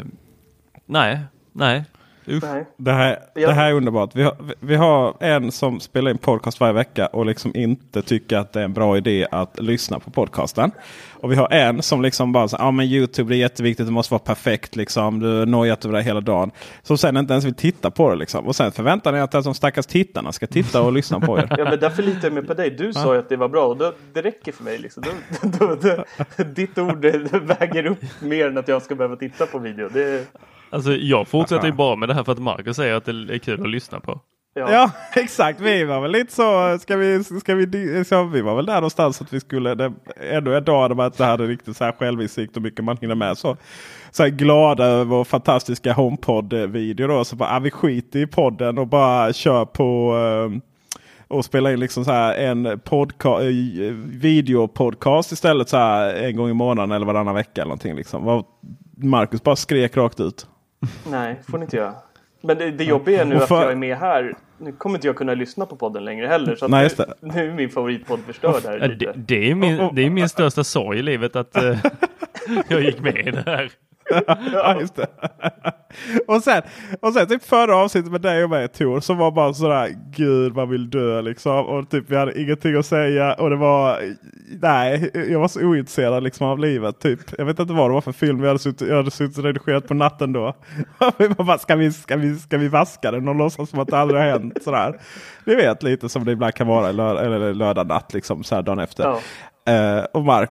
nej, nej. Usch. Nej. Det här, det här är underbart. Vi har, vi- har en som spelar in podcast varje vecka och liksom inte tycker att det är en bra idé att lyssna på podcasten. Och vi har en som liksom bara säger ja men Youtube det är jätteviktigt, det måste vara perfekt. Liksom. Du har nojat över det hela dagen. Som sen inte ens vill titta på det. Liksom. Och sen förväntar ni att de stackars tittarna ska titta och lyssna på er. Ja men därför litar jag mer på dig. Du sa ju att det var bra och då, det räcker för mig. Liksom. Då, då, då, ditt ord väger upp mer än att jag ska behöva titta på video. Det, Alltså jag fortsätter ju bara med det här för att Marcus säger att det är kul att lyssna på. ja. Ja exakt, vi var väl lite så. Ska vi, ska vi, så vi var väl där någonstans att vi skulle det, ännu en dag med att det hade riktigt så här självinsikt och mycket man hinner med. Så, så här glada över vår fantastiska HomePod-video då. Så bara, ah, vi skiter i podden och bara kör på eh, och spela in liksom så här en podca- eh, videopodcast istället så här en gång i månaden eller varannan vecka. Eller någonting, liksom. Marcus bara skrek rakt ut. Nej, får ni inte göra. Men det, det jobbiga är nu Och att för- jag är med här. Nu kommer inte jag kunna lyssna på podden längre heller. Så att Nej, just nu, det. nu är min favoritpodd förstörd här det, det, är min, det är min största sorg i livet att eh, jag gick med i det här. ja, just det. och, sen, och sen typ förra avsnittet med dig och mig Tor som var bara sådär Gud man vill dö liksom. Och typ vi hade ingenting att säga och det var Nej jag var så ointresserad liksom av livet typ. Jag vet inte vad det var för film vi hade suttit, jag hade suttit och redigerat på natten då. vi bara, ska, vi, ska, vi, ska vi vaska den och låtsas som att det aldrig har hänt sådär. Ni vet lite som det ibland kan vara lör, eller lördag natt liksom så här dagen efter. Ja. Eh, och Mark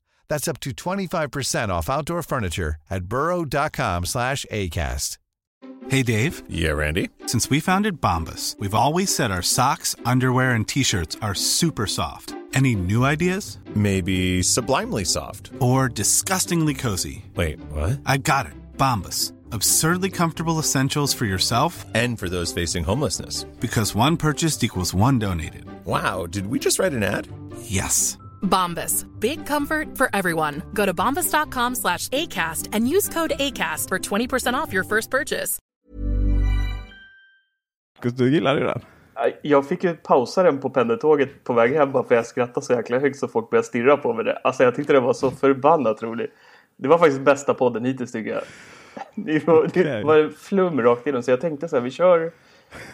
That's up to 25% off outdoor furniture at burrow.com slash ACAST. Hey Dave. Yeah, Randy. Since we founded Bombus, we've always said our socks, underwear, and t-shirts are super soft. Any new ideas? Maybe sublimely soft. Or disgustingly cozy. Wait, what? I got it. Bombus. Absurdly comfortable essentials for yourself and for those facing homelessness. Because one purchased equals one donated. Wow, did we just write an ad? Yes. Bombas. Big comfort for everyone. Go to bombas.com slash ACAST and use code ACAST for 20% off your first purchase. Du gillar ju den. Jag fick ju pausa den på pendeltåget på väg hem bara för jag skrattade så jäkla högt så folk började stirra på mig. Alltså jag tyckte det var så förbannat roligt. Det var faktiskt bästa podden hittills tycker jag. Det var, det var flum rakt igenom så jag tänkte så här, vi kör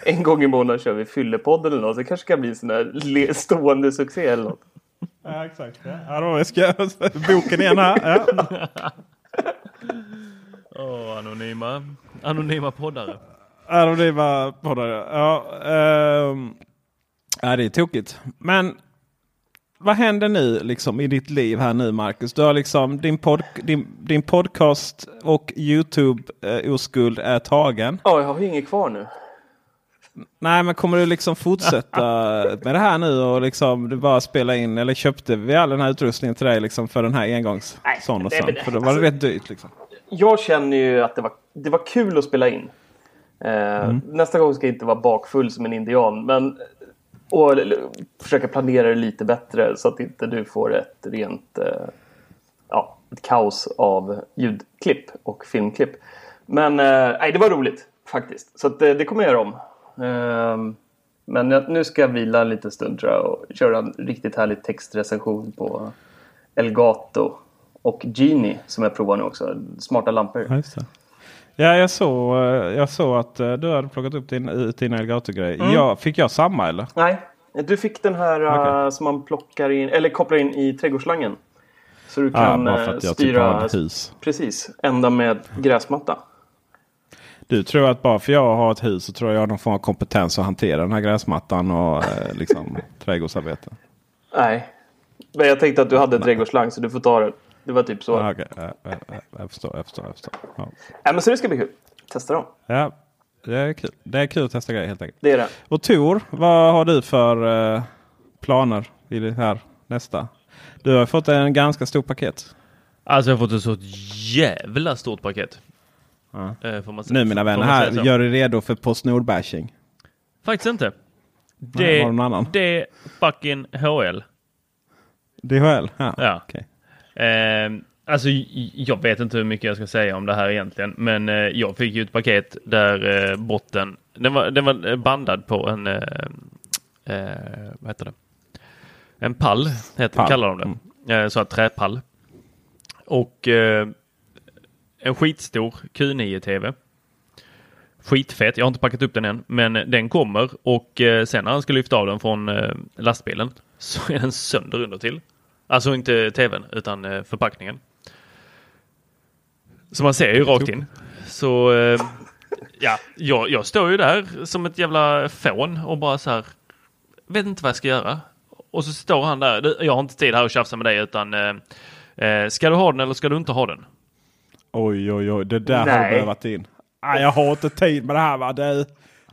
en gång i månaden kör vi fyllepodden eller något. Så det kanske kan bli en sån här stående succé eller något. Ja exakt. Ja, då ska jag boken igen här. Ja. oh, anonyma, anonyma poddare. Anonyma poddare. Ja, um, ja, det är tokigt. Men vad händer nu liksom i ditt liv här nu Marcus? Du har liksom din, pod, din, din podcast och Youtube eh, oskuld är tagen. Ja, jag har inget kvar nu. Nej, men kommer du liksom fortsätta med det här nu och liksom du bara spela in eller köpte vi all den här utrustningen till dig liksom för den här engångs Nej, sån och sån? men- För då var det alltså- rätt dyrt liksom. Jag känner ju att det var, det var kul att spela in. Eh, Nästa gång ska jag inte vara bakfull som en indian. Men, och försöka planera det lite bättre så att inte du får ett rent eh, ja, ett kaos av ljudklipp och filmklipp. Men eh, nej, det var roligt faktiskt. Så att, eh, det kommer jag göra om. Eh, men jag, nu ska jag vila en liten stund tror jag och köra en riktigt härlig textrecension på Elgato och Genie som jag provar nu också. Smarta lampor. Ja. Ja, jag såg, eh, jag såg att eh, du hade plockat upp din, ut din Elgato-grej. Mm. Ja, fick jag samma eller? Nej, du fick den här eh, som man plockar in, eller kopplar in i trädgårdsslangen. Så du Ja, kan eh, jag typ styra hus. precis, ända med gräsmatta. Du tror att bara för jag har ett hus så tror jag jag har någon form av kompetens att hantera den här gräsmattan och eh, liksom trädgårdsarbete. Nej, men jag tänkte att du hade en trädgårdsslang så du får ta den. Det var typ så. Ja, okej. Ja, ja, ja, jag förstår. Jag förstår, jag förstår. Ja. Nej, men så det ska bli kul. Testa dem. ja, det är kul. Det är kul att testa grejer helt enkelt. Det är det. Och Tor, vad har du för eh, planer i det här nästa? Du har fått en ganska stor paket. Alltså jag har fått ett så jävla stort paket. Ja. Eh, Nu mina vänner, här gör er redo för Postnord-bashing. Faktiskt inte. Nej, Det, var det fucking HL. DHL? Ja, Ja. okej. Eh, alltså jag vet inte hur mycket jag ska säga om det här egentligen. Men eh, jag fick ju ett paket där eh, botten, den var, den var bandad på en, eh, eh, vad heter det? En pall, heter, Pall. kallar de det. Eh, så här träpall. Och eh, en skitstor Q9-TV. Skitfet, jag har inte packat upp den än, men den kommer och eh, sen när han ska lyfta av den från eh, lastbilen så är den sönder under till. Alltså inte tvn utan eh, förpackningen. Så man ser ju rakt in. Så ja, jag, jag står ju där som ett jävla fån och bara så här. Vet inte vad jag ska göra. Och så står han där. "Du, Jag har inte tid här att tjafsa med dig utan eh, ska du ha den eller ska du inte ha den? Oj, oj, oj. Det där har du behövt in. Nej, jag har inte tid med det här va. Du,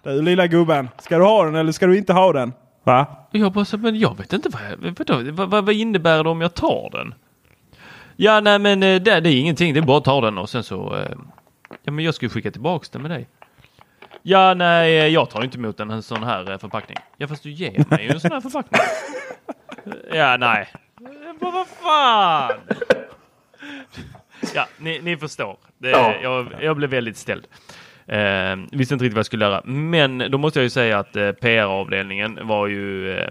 du lilla gubben. Ska du ha den eller ska du inte ha den? Va? Jag bara så, men jag vet inte vad, jag, vadå, vad, vad, vad innebär det om jag tar den? Ja, nej men eh, det, det är ingenting, det är bara att ta den och sen så, eh, ja men jag ska ju skicka tillbaks den med dig. Ja, nej, eh, jag tar inte emot en, en sån här förpackning. Ja, fast du ger mig ju en sån här förpackning. ja, nej. Vad fan? Ja, ni, ni förstår. Det, Ja. jag, jag blev väldigt ställd. Eh, visste inte riktigt vad jag skulle göra. Men då måste jag ju säga att eh, PR-avdelningen var ju, eh,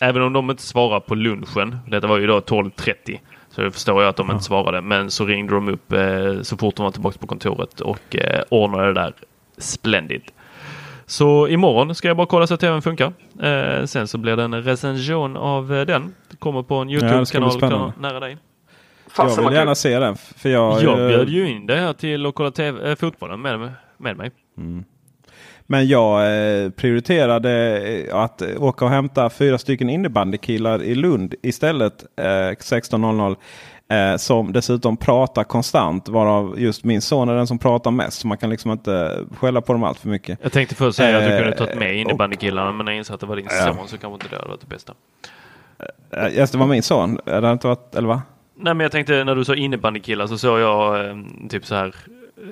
även om de inte svarar på lunchen, detta var ju då 12.30, Så det förstår jag att de inte svarade. Men så ringde de upp eh, så fort de var tillbaka på kontoret och eh, ordnade det där splendid. Så imorgon ska jag bara kolla så att tvn funkar. Eh, sen så blir det en recension av eh, den. Det kommer på en Ja, Youtube-kanal nära dig. Fasen jag vill gärna kul. se den. För jag, Jag eh, bjöd ju in dig här till att kolla TV, eh, fotbollen med, med mig. Men jag eh, prioriterade eh, att åka och hämta fyra stycken innebandykillar i Lund istället. Eh, 16.00. Eh, som dessutom pratar konstant. Varav just min son är den som pratar mest. Så man kan liksom inte skälla på dem allt för mycket. Jag tänkte först säga att du kunde tagit med innebandykillarna men när jag insåg att det var din Ja. son så kanske inte det hade varit det bästa. Just det var min son. Är det inte varit, eller va? Nej men jag tänkte när du sa innebandykillar så såg jag eh, typ så här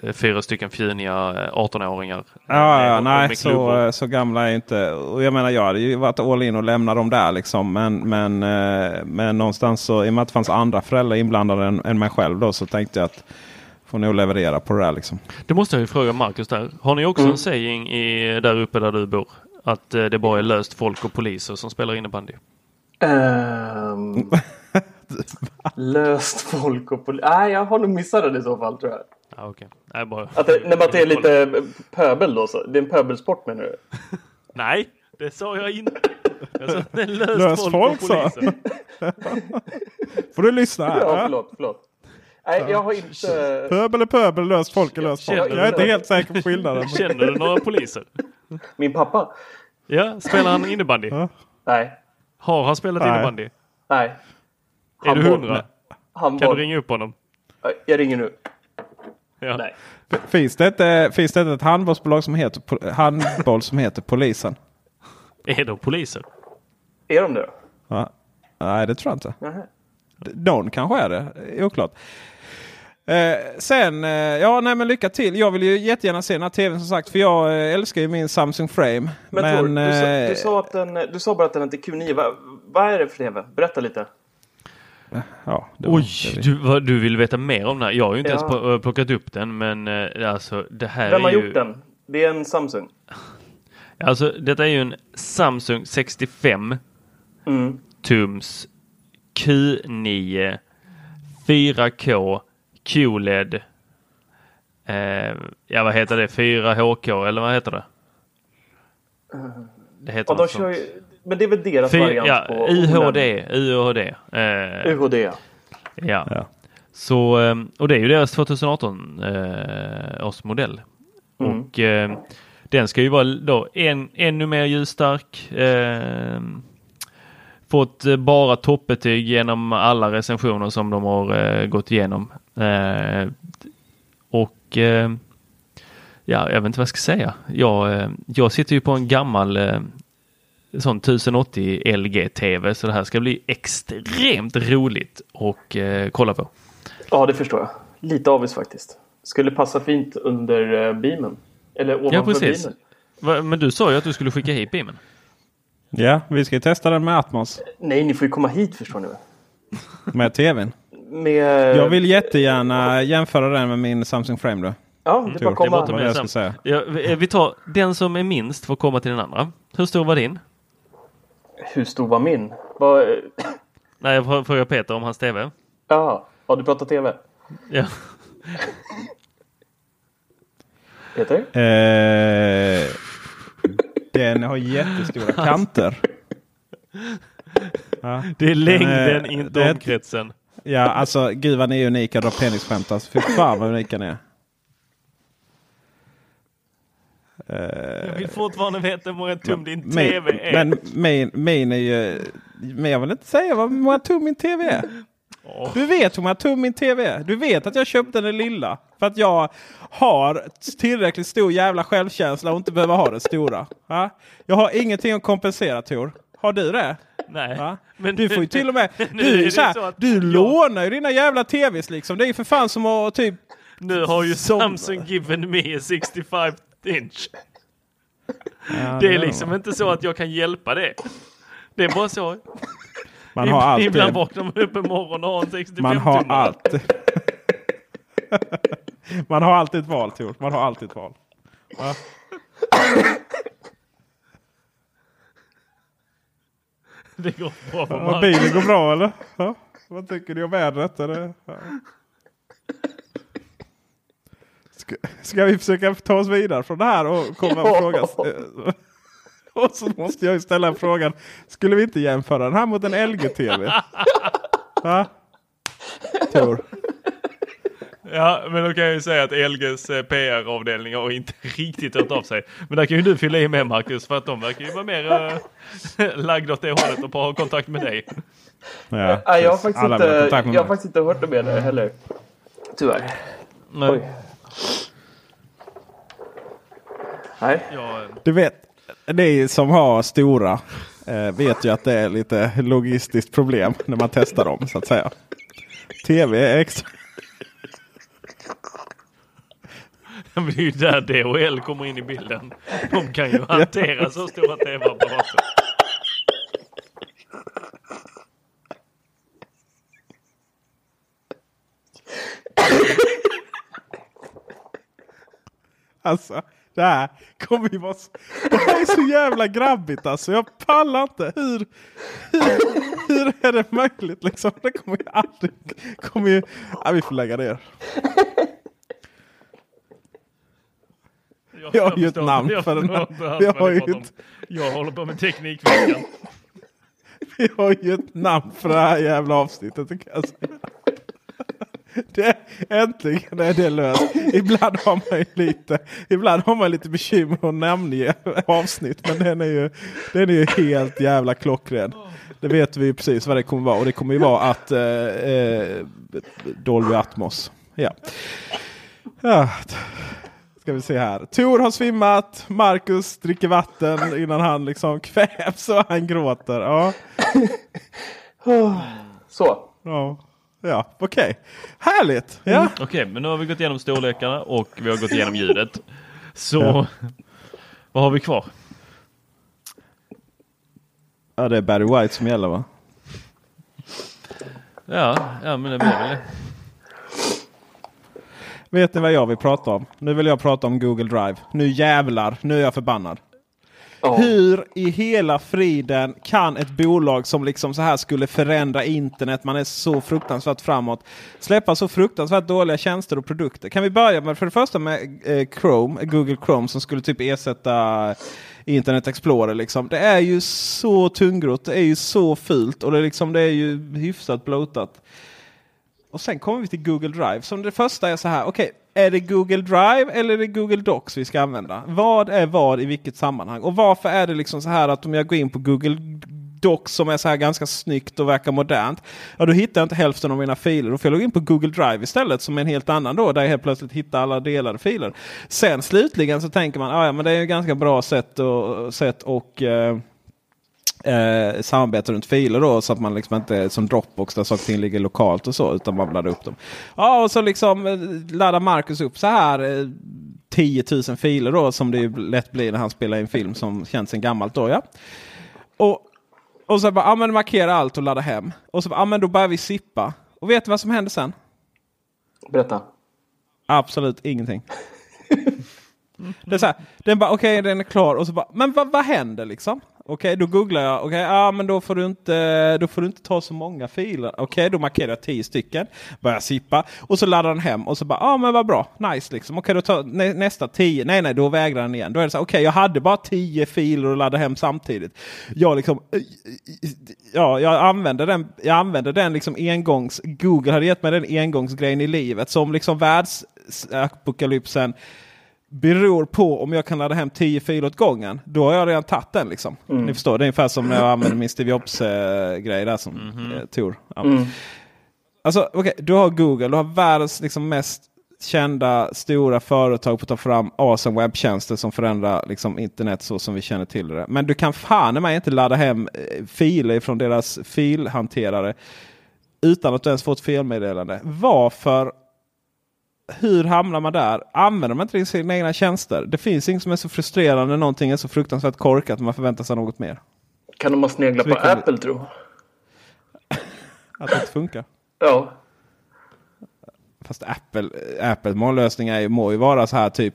eh, fyra stycken fjuniga eh, 18-åringar. Ja, ja, med- nej, så, eh, så gamla är jag inte. Och jag menar, jag hade ju varit all in och lämnat dem där. Liksom. Men, men, eh, men någonstans så, i och med att det fanns andra föräldrar inblandade än, än mig själv då, så tänkte jag att får nog leverera på det där. Liksom. Det måste jag ju fråga Marcus där. Har ni också Mm. en saying i, där uppe där du bor? Att eh, det bara är löst folk och poliser som spelar innebandy? Ehm, löst folk och poli- Nej, jag har nog missat det i så fall tror jag. Ja, okej. Nej, bara... Att det, nej, men att det är lite pöbel då. Så. Det är en pöbelsport menar du? Nej, det sa jag inte. Jag sa att det är löst, Löst folk, folk, och sa. poliser. Får du lyssna här? Ja, förlåt, förlåt. Nej, jag har inte... Pöbel är pöbel, löst folk är löst folk. Känner Jag är inte helt säker på skillnaden. Känner du några poliser? Min pappa? Ja, spelar han innebandy? Ja. Nej. Har han spelat Nej. innebandy? Nej. Är du hundra? Kan du ringa upp honom? Jag ringer nu. Ja. Nej. Finns det, inte, finns det inte ett handbollsbolag som heter, handboll som heter Polisen? Är de poliser? Är de det då? Ja. Nej, det tror jag inte. Någon kanske är det. Oklart. Eh, sen, eh, ja nej men lycka till. Jag vill ju jättegärna se den här tvn som sagt. För jag eh, älskar ju min Samsung Frame. Men, Tor, du, sa, eh, du, sa att den, du sa bara att den hette Q9. Va, vad är det för TV? Berätta lite. Ja, Oj, det- du, vad, du vill veta mer om den här. Jag har ju inte Ja. ens pl- plockat upp den men eh, alltså det här Vem är har ju... gjort den? Det är en Samsung. Alltså detta är ju en Samsung 65 Mm. tums Q9 4K QLED. Eh, ja vad heter det? 4HK eller vad heter det? Det heter Ja, de något kör sånt. ju, men det är väl deras Fy- variant ja, på UHD. UHD. Eh, UHD ja. Ja. Ja. Så, ehm, och det är ju deras 2018 eh, års modell. Mm. Och eh, den ska ju vara då en, ännu mer ljusstark. Eh, fått bara toppbetyg genom alla recensioner som de har eh, gått igenom. Eh, och eh, ja, jag vet inte vad jag ska säga. Jag, eh, jag sitter ju på en gammal eh, sån 1080 LG-TV så det här ska bli extremt roligt och eh, kolla på. Ja, det förstår jag. Lite avis faktiskt. Skulle passa fint under eh, beamen. Eller ovanför Ja, precis. beamen. Men du sa ju att du skulle skicka hit beamen. ja, vi ska ju testa den med Atmos. Nej, ni får ju komma hit förstår ni väl. Med tvn. Med... Jag vill jättegärna jämföra den med min Samsung Frame då. Ja, det är bara att komma. Det är med jag ska säga. Ja, vi eh, vi tar den som är minst får komma till den andra. Hur stor var din? Hur stor var min? Vad... Nej, jag får fråga Peter om hans TV. Ja, ja, du pratar TV. Ja. Peter? Eh, den har jättestora kanter. Ja. Det är längden, Den är- inte det är- omkretsen. Ja, alltså gud vad ni är unika då penisskämt. Alltså, fy fan vad unika ni är. Jag vill fortfarande veta hur många tum din TV är. men min, min är ju... Men jag vill inte säga vad många tum min TV är. Du vet hur många tum min TV är. Du vet att jag köpte den lilla. För att jag har tillräckligt stor jävla självkänsla och inte behöver ha den stora. Ja? Jag har ingenting att kompensera Tor. Har du det? Nej. Men du får ju till och med... nu Du, så här, så du jag- lånar ju dina jävla TVs liksom. Det är ju för fan som att typ... Nu har ju Samsung given me a 65 inch. Ja, Det är liksom man. inte så att jag kan hjälpa det. Det är bara så. Man har alltid... Ibland vaknar man upp en morgon och har en 65 Man har tummare. alltid... Man har alltid ett val Tor. Man har alltid ett val. Ja. Det går bra för Ja, bilen går bra eller? Ja. Vad tycker ni om vädret? Eller? Ja. Ska, ska vi försöka ta oss vidare från det här och komma och fråga? Och så måste jag ju ställa frågan. Skulle vi inte jämföra den här mot en LG-TV? Va? Tor? Ja, men då kan jag ju säga att LGs eh, PR-avdelning har inte riktigt hört av sig. Men där kan ju du fylla i med Marcus, för att de verkar ju vara mer äh, lagda åt det hållet och på ha kontakt med dig. Ja, ja, jag, har faktiskt inte, jag har faktiskt inte hört med det heller. Tyvärr. Nej. Oj. Nej. Ja, Du vet, ni som har stora eh, vet ju att det är lite logistiskt problem när man testar dem så att säga. TV är extra. det är ju där DHL kommer in i bilden. De kan ju hantera så stora tv-apparater. Alltså, det här kommer ju vara så, Det här är så jävla grabbigt alltså. Jag pallar inte. Hur, hur, hur är det möjligt liksom? Det kommer ju aldrig... Kommer ju, ja, vi får lägga ner. Vi har ju ett namn jag för den här. alls har ju ett, Jag håller på med Teknikveckan. vi har ju ett namn för det här jävla avsnittet. Kan jag säga. Det, äntligen är det löst. Ibland har man lite, ibland har man lite bekymmer att namnge avsnitt. Men den är ju, den är ju helt jävla klockren. Det vet vi ju precis vad det kommer vara. Och det kommer ju vara att eh, eh, Dolby Atmos. Ja. ja. Ska vi se här. Tor har svimmat. Marcus dricker vatten innan han liksom kvävs och han gråter. Ja. Så. Ja, ja okej. Härligt! Ja. Okej, men nu har vi gått igenom storlekarna och vi har gått igenom ljudet. Så Ja. vad har vi kvar? ja, det är Barry White som gäller va? Ja, ja men det blir väl det. Vet ni vad jag vill prata om? Nu vill jag prata om Google Drive. Nu jävlar, nu är jag förbannad. Oh. Hur i hela friden kan ett bolag som liksom så här skulle förändra internet, man är så fruktansvärt framåt, släppa så fruktansvärt dåliga tjänster och produkter? Kan vi börja med för det första med eh, Chrome, Google Chrome som skulle typ ersätta Internet Explorer. Liksom. Det är ju så tungrott, det är ju så fult och det är, liksom, det är ju hyfsat blotat. Och sen kommer vi till Google Drive. Som det första är så här. Okej, är det Google Drive eller är det Google Docs vi ska använda? Vad är vad i vilket sammanhang? Och varför är det liksom så här att om jag går in på Google Docs som är så här ganska snyggt och verkar modernt. Ja, då hittar jag inte hälften av mina filer. Då får jag logga in på Google Drive istället som är en helt annan då. Där jag helt plötsligt hittar alla delade filer. Sen slutligen så tänker man att ja, men det är ju ganska bra sätt och, sätt och eh, eh, samarbete runt filer då så att man liksom inte som Dropbox där saker och ting ligger lokalt och så utan man laddar upp dem. Ja och så liksom eh, laddar Marcus upp så här eh, 10 000 filer då som det ju lätt blir när han spelar in film som känns sen gammalt då ja. Och, och så bara, ja men markera allt och ladda hem. Och så bara, ja men då börjar vi sippa. Och vet du vad som händer sen? Berätta. Absolut ingenting. Det är så här, den bara okej den är klar och så bara men vad, vad händer liksom? Okej då googlar jag, okej ja men då får du inte, då får du inte ta så många filer. Okej då markerar jag 10 stycken, börjar sippa och så laddar den hem och så bara ja men vad bra, nice liksom. Okej då tar nä, nästa 10, nej nej då vägrar den igen. Då är det så okej jag hade bara 10 filer att ladda hem samtidigt. Jag liksom, eh, eh, ja jag använder den, jag använder den liksom engångs, Google hade gett mig den engångsgrejen i livet som liksom världsapokalypsen beror på om jag kan ladda hem 10 filer åt gången. Då har jag redan tagit den liksom. Ni förstår, det är ungefär som när jag använder min Steve Jobs-grej där som eh, Tor. Ja. Mm. Alltså okej, du har Google, du har världens liksom mest kända stora företag på att ta fram awesome webbtjänster som förändrar liksom, internet så som vi känner till det. Men du kan fan mig inte ladda hem eh, filer från deras filhanterare utan att du ens fått felmeddelande. Varför hur hamnar man där? Använder man inte sina egna tjänster? Det finns inget som är så frustrerande någonting är så fruktansvärt korkat man förväntar sig något mer. Kan de ha sneglat på Apple tro? Att det inte funkar. Ja. Fast Apple, Apples mållösning är ju, må ju vara så här typ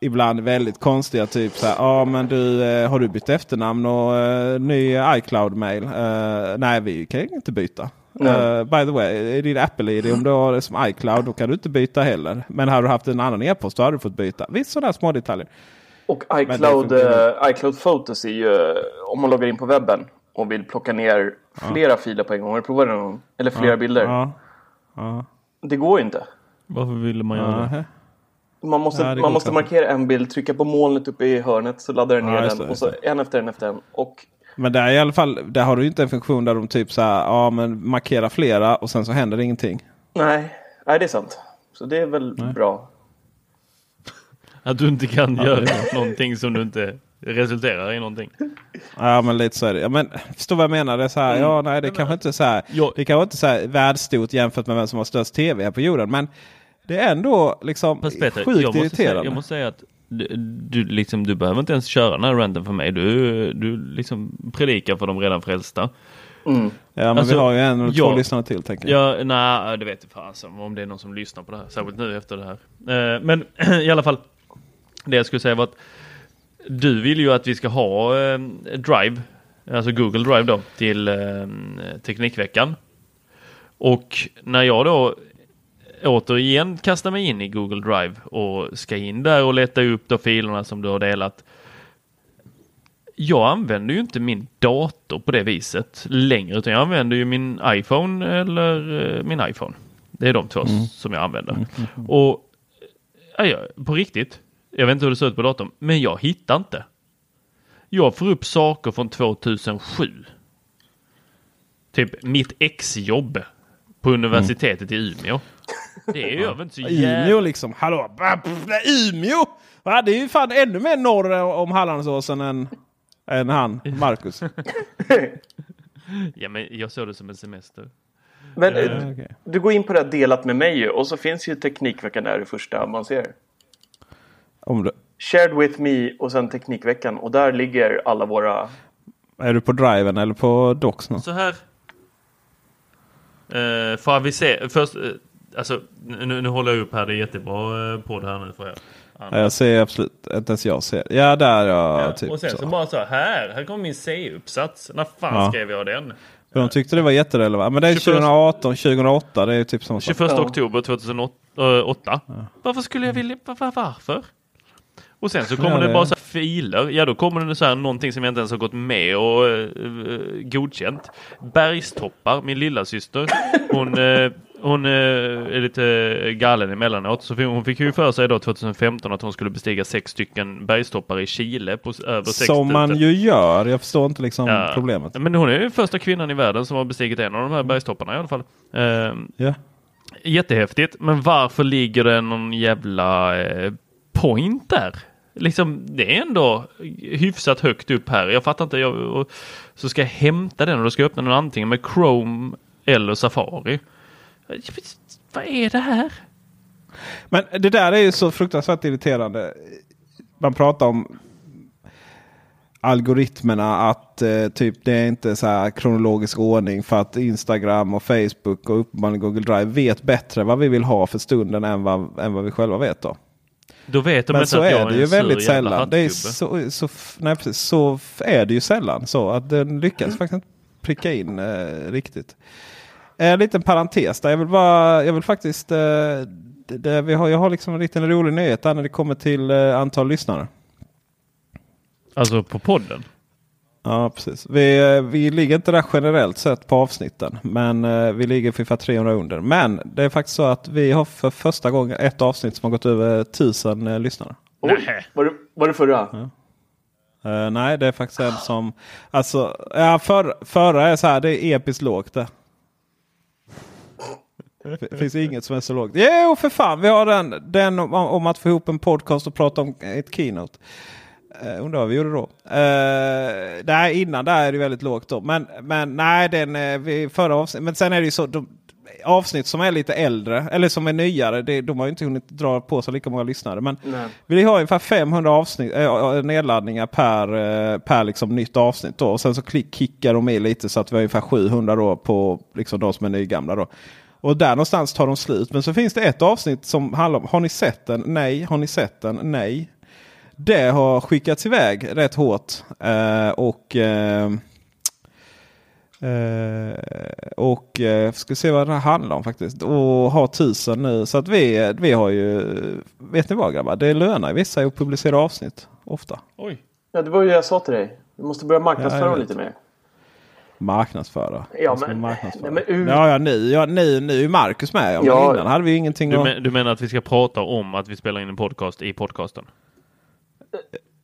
ibland väldigt konstiga. Typ så här, ja men du eh, har du bytt efternamn och eh, ny iCloud-mail? Eh, nej vi kan inte byta. Uh, by the way, i din Apple-ID om du har det som iCloud då kan du inte byta heller. Men har du haft en annan e-post då hade du fått byta. Visst sådana små detaljer. Och iCloud, uh, iCloud Photos är ju om man loggar in på webben och vill plocka ner flera ja. filer på en gång. Har du provat det någon gång? Eller flera ja. bilder? Ja. Det går inte. Varför ville man göra det? Man måste, Ja, det man måste markera en bild, trycka på molnet uppe i hörnet så laddar den ner den det, och så en efter en efter en. Och Men där i alla fall, där har du inte en funktion där de typ så här, ja men markera flera och sen så händer det ingenting. nej, nej det är sant. Så det är väl bra. Att du inte kan göra någonting som du inte resulterar i någonting. Ja men lite så är det. Ja, men förstår vad jag menar? Det är så här, ja nej det kanske inte är så här. Ja. Det kanske inte är så här världsstort jämfört med vem som har störst tv här på jorden. Men det är ändå liksom Fast Peter, sjukt jag måste, säga, irriterande. jag måste säga att du, du, liksom, du behöver inte ens köra den här ranten för mig. Du, du liksom predikar för de redan frälsta. Mm. Ja men Alltså, vi har ju en eller två ja. lyssnare till tänker jag. Ja, nej, det vet jag fasen om det är någon som lyssnar på det här. Särskilt nu efter det här. Eh, men i alla fall, det jag skulle säga var att du vill ju att vi ska ha eh, Drive, alltså Google Drive då, till eh, Teknikveckan. Och när jag då återigen kastar mig in i Google Drive och ska in där och leta upp de filerna som du har delat. Jag använder ju inte min dator på det viset längre utan jag använder ju min iPhone eller eh, min iPhone. Det är de två som jag använder. Och ja, på riktigt, jag vet inte hur det ser ut på datorn, men jag hittar inte. Jag får upp saker från 2007. Typ mitt exjobb på universitetet i Umeå. Det ju väl inte så Umeå jävla... liksom. Hallå! Umeå! Va? Det är ju fan ännu mer norr om Hallandsåsen än, än han, Marcus. Ja, men jag såg det som en semester. Men Ja, eh, okej. du går in på det här delat med mig ju, och så finns ju Teknikveckan där det första man ser. Om du, Shared with me och sen Teknikveckan och där ligger alla våra... är du på driven eller på docs nu? Så här. Uh, för avisera, först, eh, alltså nu, nu håller jag upp här, det är jättebra uh, på det här nu för er. Ja, jag ser absolut inte ens jag ser. Ja där ja. Ja, typ och sen så. så. bara så här, här kommer min C-uppsats. När fan Ja. skrev jag den? För de tyckte det var jätterelevant. Men det är 21 2018, 2008. Det är typ samma sak. 21 Ja. oktober 2008. Varför skulle jag vilja, var, var- varför? Och sen så kommer Ja, det det- bara så här filer. Ja, då kommer det så här någonting som jag inte ens har gått med och uh, godkänt. Bergstoppar, min lilla syster. Hon, eh, hon eh, är lite galen emellanåt. Så hon fick ju för sig då 2015 att hon skulle bestiga sex stycken bergstoppar i Chile på över sex Som man ju gör. Jag förstår inte liksom Ja. problemet. Men hon är ju första kvinnan i världen som har bestigit en av de här bergstopparna i alla fall. Ehm, Ja. Jättehäftigt, men varför ligger det någon jävla eh, point där? Liksom, det är ändå hyfsat högt upp här. Jag fattar inte. Jag, och, så ska jag hämta den och då ska jag öppna den antingen med Chrome eller Safari. Vad är det här? Men det där är ju så fruktansvärt irriterande. Man pratar om algoritmerna att eh, typ det är inte så här kronologisk ordning för att Instagram och Facebook och uppenbarligen Google Drive vet bättre vad vi vill ha för stunden än vad, än vad vi själva vet. då. Då vet de Men inte så att jag är är det ju väldigt sällan. Det är så, så, nej, precis, så är det ju sällan så att den lyckas faktiskt inte pricka in eh, riktigt. En liten parentes där. Jag vill, bara, jag vill faktiskt... Eh, det, det, vi har, jag har liksom en liten rolig nyhet där när det kommer till eh, antal lyssnare. Alltså på podden? Ja, precis. Vi, eh, vi ligger inte där generellt sett på avsnitten. Men eh, vi ligger för ungefär 300 under. Men det är faktiskt så att vi har för första gången ett avsnitt som har gått över 1000 eh, lyssnare. Oj, var det, var det förra? Eh, nej, det är faktiskt en som... Alltså, ja, för, förra är så här, det är episkt lågt det. Det finns inget som är så lågt. Jo, för fan. Vi har den, den om, om att få ihop en podcast och prata om ett keynote. Uh, undrar vad vi gjorde då. Uh, nej, innan där är det väldigt lågt då. Men, men nej, den uh, vi, förra avsnitt. Men sen är det ju så. De, avsnitt som är lite äldre eller som är nyare. Det, de har ju inte hunnit dra på sig lika många lyssnare. Men Nej. vi har ungefär 500 avsnitt, äh, nedladdningar per, per liksom nytt avsnitt. Då. Och sen så klick, kickar de i lite så att vi har ungefär 700 då på liksom de som är nygamla. Då. Och där någonstans tar de slut. Men så finns det ett avsnitt som handlar om Har ni sett den? Nej. Har ni sett den? Nej. Det har skickats iväg rätt hårt. Eh, och eh, Eh, och eh, ska se vad det här handlar om faktiskt. Och har tusen nu. Så att vi, vi har ju, vet ni vad grabbar? Det lönar vissa att publicera avsnitt ofta. Oj. Ja, det var ju det jag sa till dig. Du måste börja marknadsföra Ja, lite mer. Marknadsföra. Ja, men- marknadsföra? nej, men ja, ja, nu, ja, nu, nu är Marcus med. Ja, men Ja. innan hade vi ingenting Du, att... men, du menar att vi ska prata om att vi spelar in en podcast i podcasten?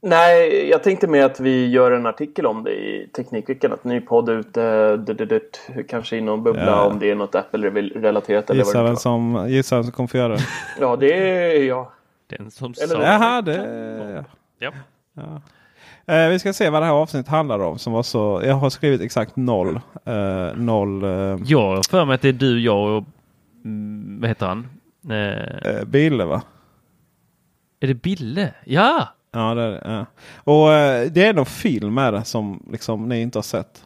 Nej, jag tänkte mer att vi gör en artikel om det i Teknikveckan. Att ny podd ute, d- d- d- kanske i någon bubbla Ja. om det är något Apple-relaterat eller vad Gissa det vem som, gissa vem som kommer få göra det. Ja, det är jag. Den som Eller- sa... Jaha, det... Ja. Eh, vi ska se vad det här avsnittet handlar om. Som var så, jag har skrivit exakt noll. Eh, noll eh, Jag har för mig att det är du, jag och... Mm, vad heter han? Eh, eh, bilder va? är det Bille? Ja! Ja, det är det. Ja. Och eh, det är någon film med det som liksom, ni inte har sett.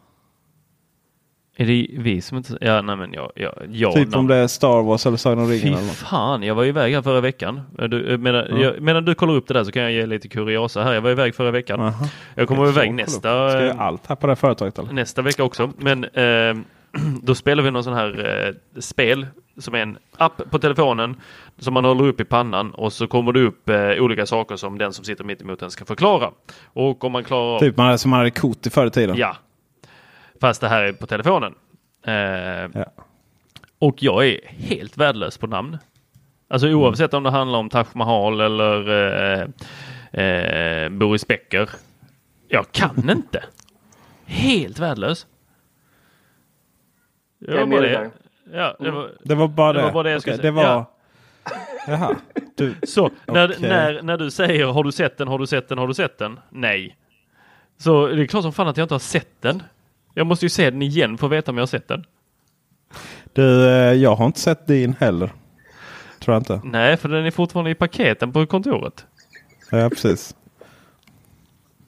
Är det vi som inte... Ja, nej men jag... jag, jag typ om det är Star Wars eller Sagan om ringen. Fy Eller något. fan, jag var iväg här förra veckan. Du, medan, Ja. jag, medan du kollar upp det där så kan jag ge lite kuriosa här. Jag var iväg förra veckan. Aha. Jag kommer iväg nästa... Ska jag allt här på det här företaget eller? nästa vecka också. Men eh, då spelar vi någon sån här eh, spel som är en app på telefonen som man håller upp i pannan och så kommer det upp eh, olika saker som den som sitter mitt emot den ska förklara. Och om man klarar. Typ man som man hade kort i förr i tiden. Ja. Fast det här är på telefonen. Eh, Och jag är helt värdelös på namn. Alltså oavsett om det handlar om Taj Mahal eller eh, eh, Boris Becker. Jag kan inte. Helt värdelös. Det var bara det. Ja, det var, Det var bara det det. var bara det jag Okej, skulle det säga. var... Jaha. Du... Så när, Okej. när, när du säger har du sett den, har du sett den, har du sett den? Nej. Så det är klart som fan att jag inte har sett den. Jag måste ju se den igen för att veta om jag har sett den. Du, eh, jag har inte sett din heller. Tror jag inte. Nej, för den är fortfarande i paketen på kontoret. Ja, precis.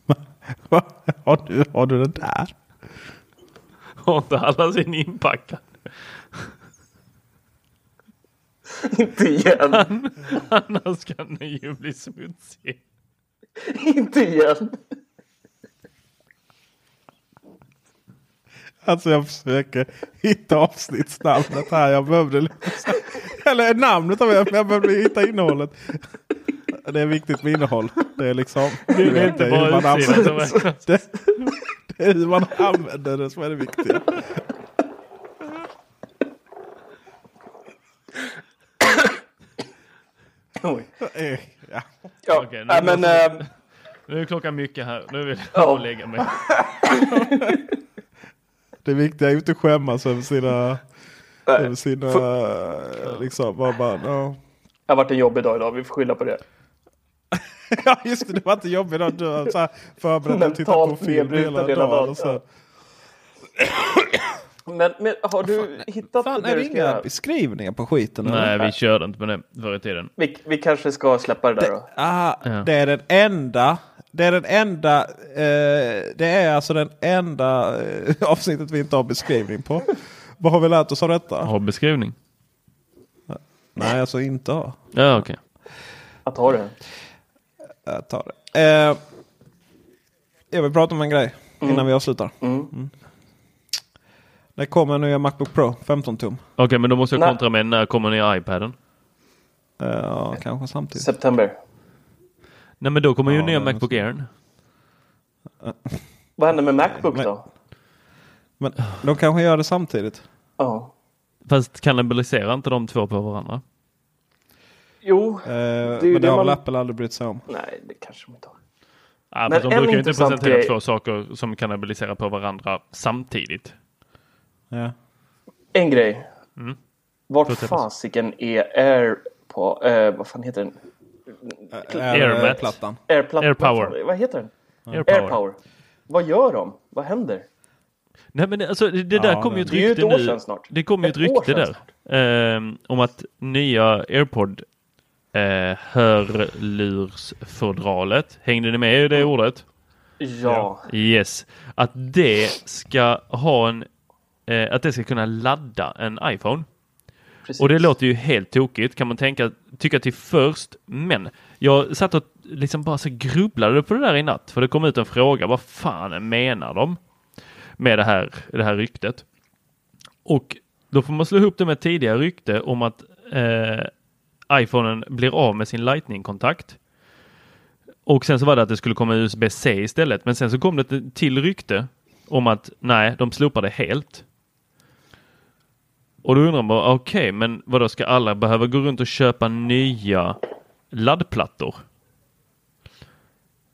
Har, du, har du den där? Har inte alla sin inpackad? Inte igen. Annars kan den ju bli smutsig. Inte igen. Alltså jag försöker hitta avsnittsnamnet här. Jag behövde liksom, Eller namnet av jag, jag behövde hitta innehållet. Det är viktigt med innehåll. Det är liksom... Det du är vet, inte hur bara man använder- räknas. det, det är hur man använder det som är det viktiga. Oj. Eh, Ja. Ja, Okej, nu nej, men... måste- eh, Nu är klockan mycket här. Nu vill jag Ja. lägga mig. Det viktiga är ju inte att skämmas över sina... nej. Över sina... Liksom, bara, bara, ja. Det har varit en jobbig dag idag. Vi får skylla på det. Ja just det, det var inte jobbigt att du har så här förberett dig att titta på film hela hela dagen. Och så. Men, men har du hittat Fan, det är det ska inga göra? beskrivningar på skiten? eller? Nej, vi körde inte med det förr i tiden. Vi, vi kanske ska släppa det där då. Ah, Ja. Det är den enda. Det är den enda. Eh, det är alltså den enda eh, avsnittet vi inte har beskrivning på. Vad har vi lärt oss av detta? Har beskrivning. Nej, alltså inte ha. Ja, okej. Att ha det. Jag tar det. Eh, jag vill prata om en grej innan vi avslutar. Mm. Det kommer en nya Macbook Pro 15 tum. Okej, men då måste jag kontra med när kommer nya iPaden? Ja, kanske samtidigt. September. Nej, men då kommer ju Ja, nya det Macbook Air. Vad händer med Macbook Men- då? Men de kanske gör det samtidigt. Ja. Fast kannibaliserar inte de två på varandra? Jo, Eh, ju men det det har man- väl Apple aldrig brytt sig om. nej det kanske de inte har. Ja, Men de brukar ju inte presentera grej- två saker som kannibaliserar på varandra samtidigt. Ja. En grej. Mm. Vart fasiken är Air på, eh, vad fan heter den? Plattan. Airplattan. Airpower. Vad heter den? AirPower. Airpower. Vad gör de? Vad händer? Nej men det- alltså det det där Ja, kom ju ett det är ju ett rykte år nu. sedan snart. Det kom ju ett Ett rykte där. ehm, om att nya AirPod eh, hörlursfodralet, hängde ni med i det ordet? Ja. Yes. Att det ska ha en, eh, att det ska kunna ladda en iPhone. Precis. Och det låter ju helt tokigt kan man tänka, tycka till först. Men jag satt och liksom bara så grubblade på det där i natt. För det kom ut en fråga. Vad fan menar de? med det här, det här ryktet. Och då får man slå ihop det med tidigare rykte om att eh, iPhonen blir av med sin Lightning-kontakt. Och sen så var det att det skulle komma USB-C istället. Men sen så kom det ett till rykte om att nej, de slopar det helt. Och då undrar man, okej, okay, men vad då ska alla behöva gå runt och köpa nya laddplattor?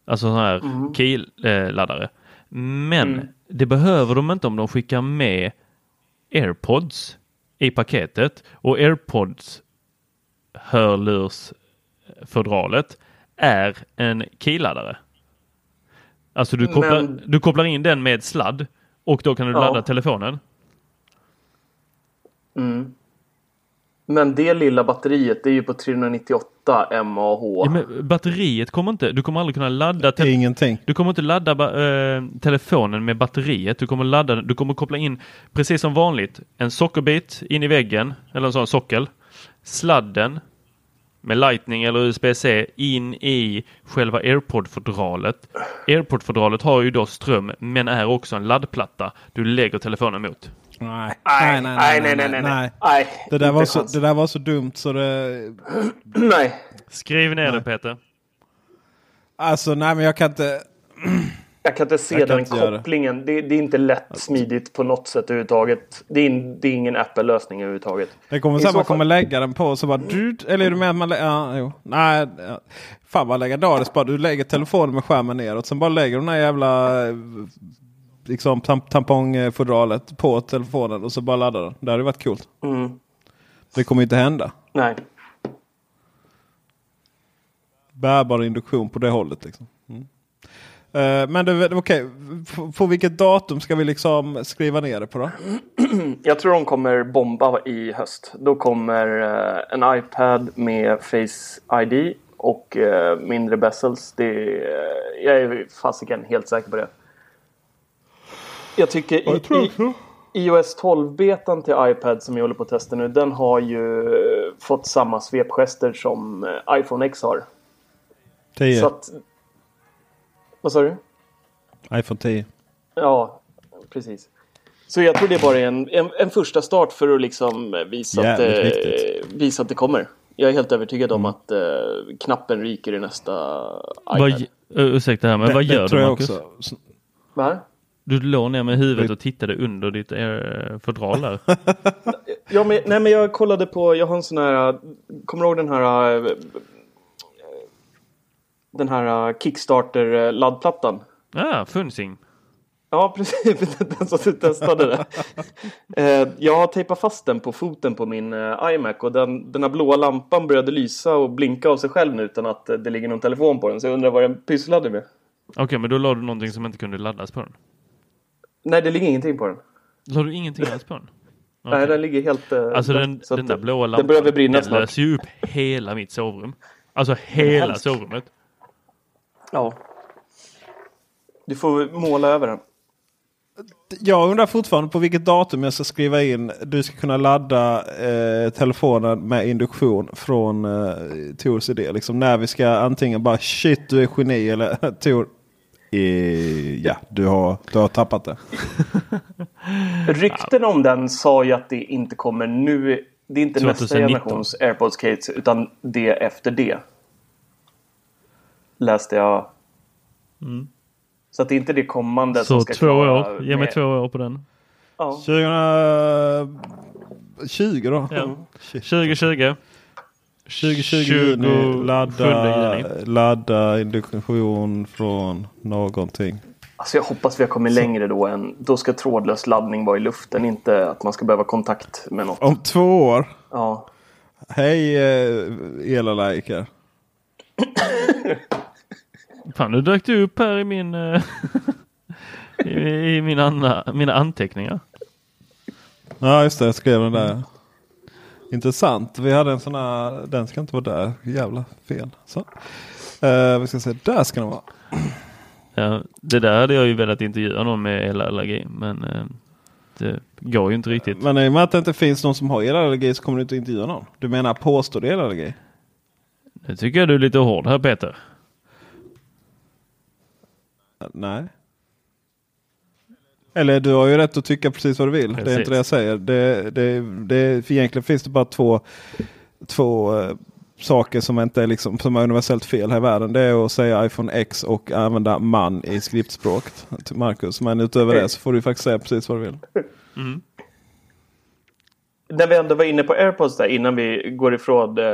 Alltså sådana här mm. key-laddare. Men mm. det behöver de inte om de skickar med airpods i paketet och airpods hörlursfodralet är en keyladdare. Alltså du kopplar, Men... du kopplar in den med sladd och då kan du ja. ladda telefonen. Mm. Men det lilla batteriet det är ju på 398 mAh. Ja, men batteriet kommer inte, du kommer aldrig kunna ladda. Te- Ingenting. Du kommer inte ladda äh, telefonen med batteriet. Du kommer ladda du kommer koppla in precis som vanligt en sockerbit in i väggen eller en sån sockel. Sladden med Lightning eller USB-C in i själva AirPod-fodralet. AirPod-fodralet har ju då ström men är också en laddplatta du lägger telefonen mot. Nej, nej, nej, nej, nej, nej, nej. nej. Det, där var så, det där var så dumt så det... nej. Skriv ner det Peter. Alltså nej men jag kan inte... Jag kan inte se jag den inte kopplingen. Det, det, är inte lätt smidigt på något sätt överhuvudtaget. Det är, det är ingen Apple-lösning överhuvudtaget. Det kommer så att man kommer lägga den på så bara... Eller är du med att man... Ja, jo. Nej. Fan vad legendariskt bara. Du lägger telefonen med skärmen neråt. Sen bara lägger du den här jävla liksom, tampongfodralet på telefonen och så bara laddar den. Det hade varit coolt. Mm. Det kommer inte hända. Nej. Bärbar induktion på det hållet. Liksom. Mm. Uh, men det, okej, okay. på vilket datum ska vi liksom skriva ner det på då? Jag tror de kommer bomba i höst. Då kommer uh, en iPad med Face ID och uh, mindre bezels. Det, jag är fasiken helt säker på det. Jag tycker i, i, iOS 12-betan till iPad som jag håller på att testa nu. Den har ju fått samma svepgester som eh, iPhone X har. 10. Så att, vad sa du? iPhone 10. Ja, precis. Så jag tror det bara är en, en, en första start för att liksom visa, att, eh, visa att det kommer. Jag är helt övertygad om mm. att eh, knappen ryker i nästa iPad. Vad, ursäkta här, men det, vad gör du Marcus? Va? Du låg ner med huvudet och tittade under ditt eh, fodral där. ja, men, nej, men jag kollade på, jag har en sån här, kommer du ihåg den här eh, den här eh, Kickstarter laddplattan? Ja, Funsing. Ja, precis. Den som du testade det. Jag har tejpat fast den på foten på min iMac och den, den här blåa lampan började lysa och blinka av sig själv nu utan att det ligger någon telefon på den. Så jag undrar vad den pysslade med. Okej, okay, men då la du någonting som inte kunde laddas på den? Nej, det ligger ingenting på den. Har du ingenting alls på den? Okay. Nej, den ligger helt... Uh, alltså den, den där blåa lampan, den, behöver brinna den löser ju upp hela mitt sovrum. Alltså hela sovrummet. Ja. Du får måla över den. Jag undrar fortfarande på vilket datum jag ska skriva in. Du ska kunna ladda eh, telefonen med induktion från eh, Tors idé. Liksom när vi ska antingen bara shit du är geni eller Tor ja, du har, du har tappat det. Rykten om den sa ju att det inte kommer nu. Det är inte 2019. nästa generations AirPods case utan det efter det. Läste jag. Mm. Så att det är inte det kommande Så som ska två år. Ge mig två år på den. Ja. 2020 då? Ja. 2020. 2020 juni, ladda, ladda induktion från någonting. Alltså jag hoppas vi har kommit Så. längre då än då ska trådlös laddning vara i luften, inte att man ska behöva kontakt med något. Om två år? Ja. Hej eh, elalajkar. Fan, nu dök du upp här i min eh, i, i mina, mina anteckningar. Ja, just det. Jag skrev den där. Intressant. Vi hade en sån här. Den ska inte vara där. Jävla fel. Så. Uh, vi ska se. Där ska den vara. Ja, det där hade jag ju velat intervjua någon med elallergi. Men uh, det går ju inte riktigt. Men i och med att det inte finns någon som har elallergi så kommer du inte intervjua någon. Du menar påstådd elallergi? Det tycker jag du är lite hård här Peter. Nej. Eller du har ju rätt att tycka precis vad du vill. Det är Precis. inte det jag säger. Det, det, det, för egentligen finns det bara två, två eh, saker som inte är, liksom, som är universellt fel här i världen. Det är att säga iPhone X och använda man i skriftspråk. till Marcus. Men utöver det så får du faktiskt säga precis vad du vill. När vi ändå var inne på AirPods där innan vi går ifrån eh,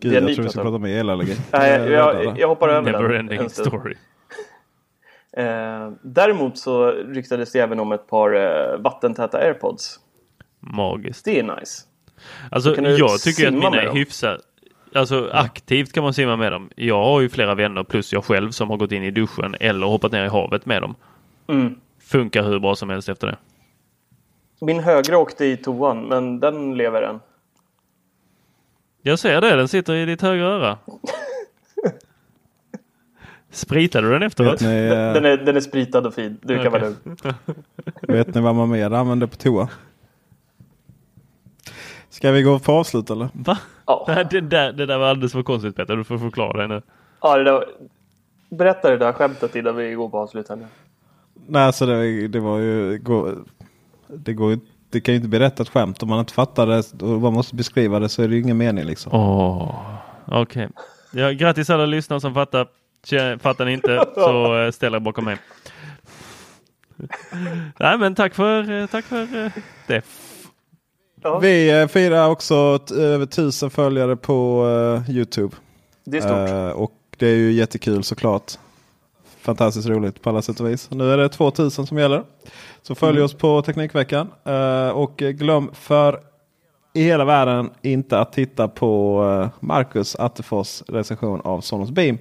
Gud, det jag tror vi ska prata om elallergi. Nej, Jag jag, jag hoppar över Never den ending story. Eh, däremot så ryktades det även om ett par eh, vattentäta AirPods. Magiskt. Det är nice. Alltså jag tycker att mina är hyfsat. Alltså aktivt kan man simma med dem. Jag har ju flera vänner plus jag själv som har gått in i duschen eller hoppat ner i havet med dem. Mm. Funkar hur bra som helst efter det. Min högra åkte i toan, men den lever än. Jag ser det, den sitter i ditt högra öra. Spritade du den efteråt? Ni, eh, Den är, den är spritad och fin. Du kan Okej. vara lugn. vet ni vad man mer använder på toa? Ska vi gå på avslut eller? Va? Ja. Det, det, där, det där var alldeles för konstigt Peter, du får förklara dig nu. Ja, det där, berätta det där skämtet innan vi går på avslut här nu. Nej, alltså det, det var ju... gå- Det, går, det kan ju inte berätta ett skämt. Om man inte fattar det och man måste beskriva det så är det ju ingen mening liksom. Åh, okej. Ja, grattis alla lyssnare som fattar. Fattar ni inte så eh, ställ er bakom mig. Nej men tack för, eh, tack för eh, det. Ja, Vi firar också över tusen följare på Youtube. det är stort. Och det är ju jättekul såklart. Fantastiskt roligt på alla sätt och vis. Nu är det 2000 som gäller. Så följ Mm. oss på Teknikveckan. Och glöm för i hela världen inte att titta på Marcus Attefors recension av Sonos Beam.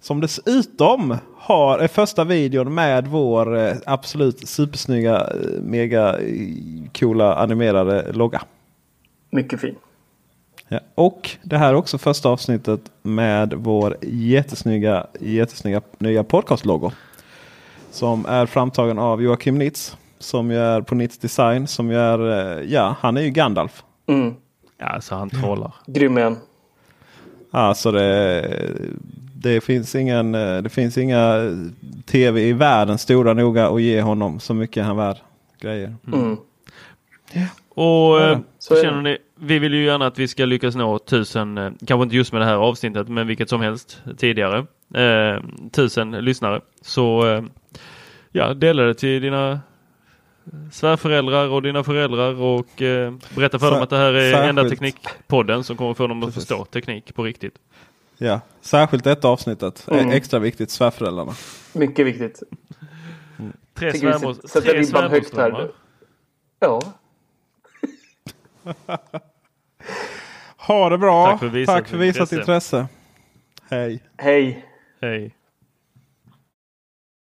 Som dessutom har är första videon med vår eh, absolut supersnygga, eh, mega eh, coola animerade logga. Mycket fin. Ja, och det här är också första avsnittet med vår jättesnygga, jättesnygga nya podcastloggo. Som är framtagen av Joakim Nitz. Som ju är på Nitz Design. Som ju är, ja han är ju Gandalf. Mm. Ja, alltså han trollar. Grym är han. Alltså det, det finns ingen, eh, det finns inga tv i världen stora noga att ge honom så mycket han värd grejer. Mm. Och eh, Så är det. känner ni, vi vill ju gärna att vi ska lyckas nå tusen, eh, kanske inte just med det här avsnittet, men vilket som helst tidigare, eh, tusen lyssnare. Så eh, ja, dela det till dina svärföräldrar och dina föräldrar och eh, berätta för Sär- dem att det här är enda särskilt- teknikpodden som kommer få dem att Precis. förstå teknik på riktigt. Ja, särskilt detta avsnittet. är Mm. Extra viktigt, svärföräldrarna. Mycket viktigt. Sätta tre ribban högt här svärmorsdrömmar. Ja. Ha det bra! Tack för visat Tack för visat intresse. intresse. Hej! Hej. Hej.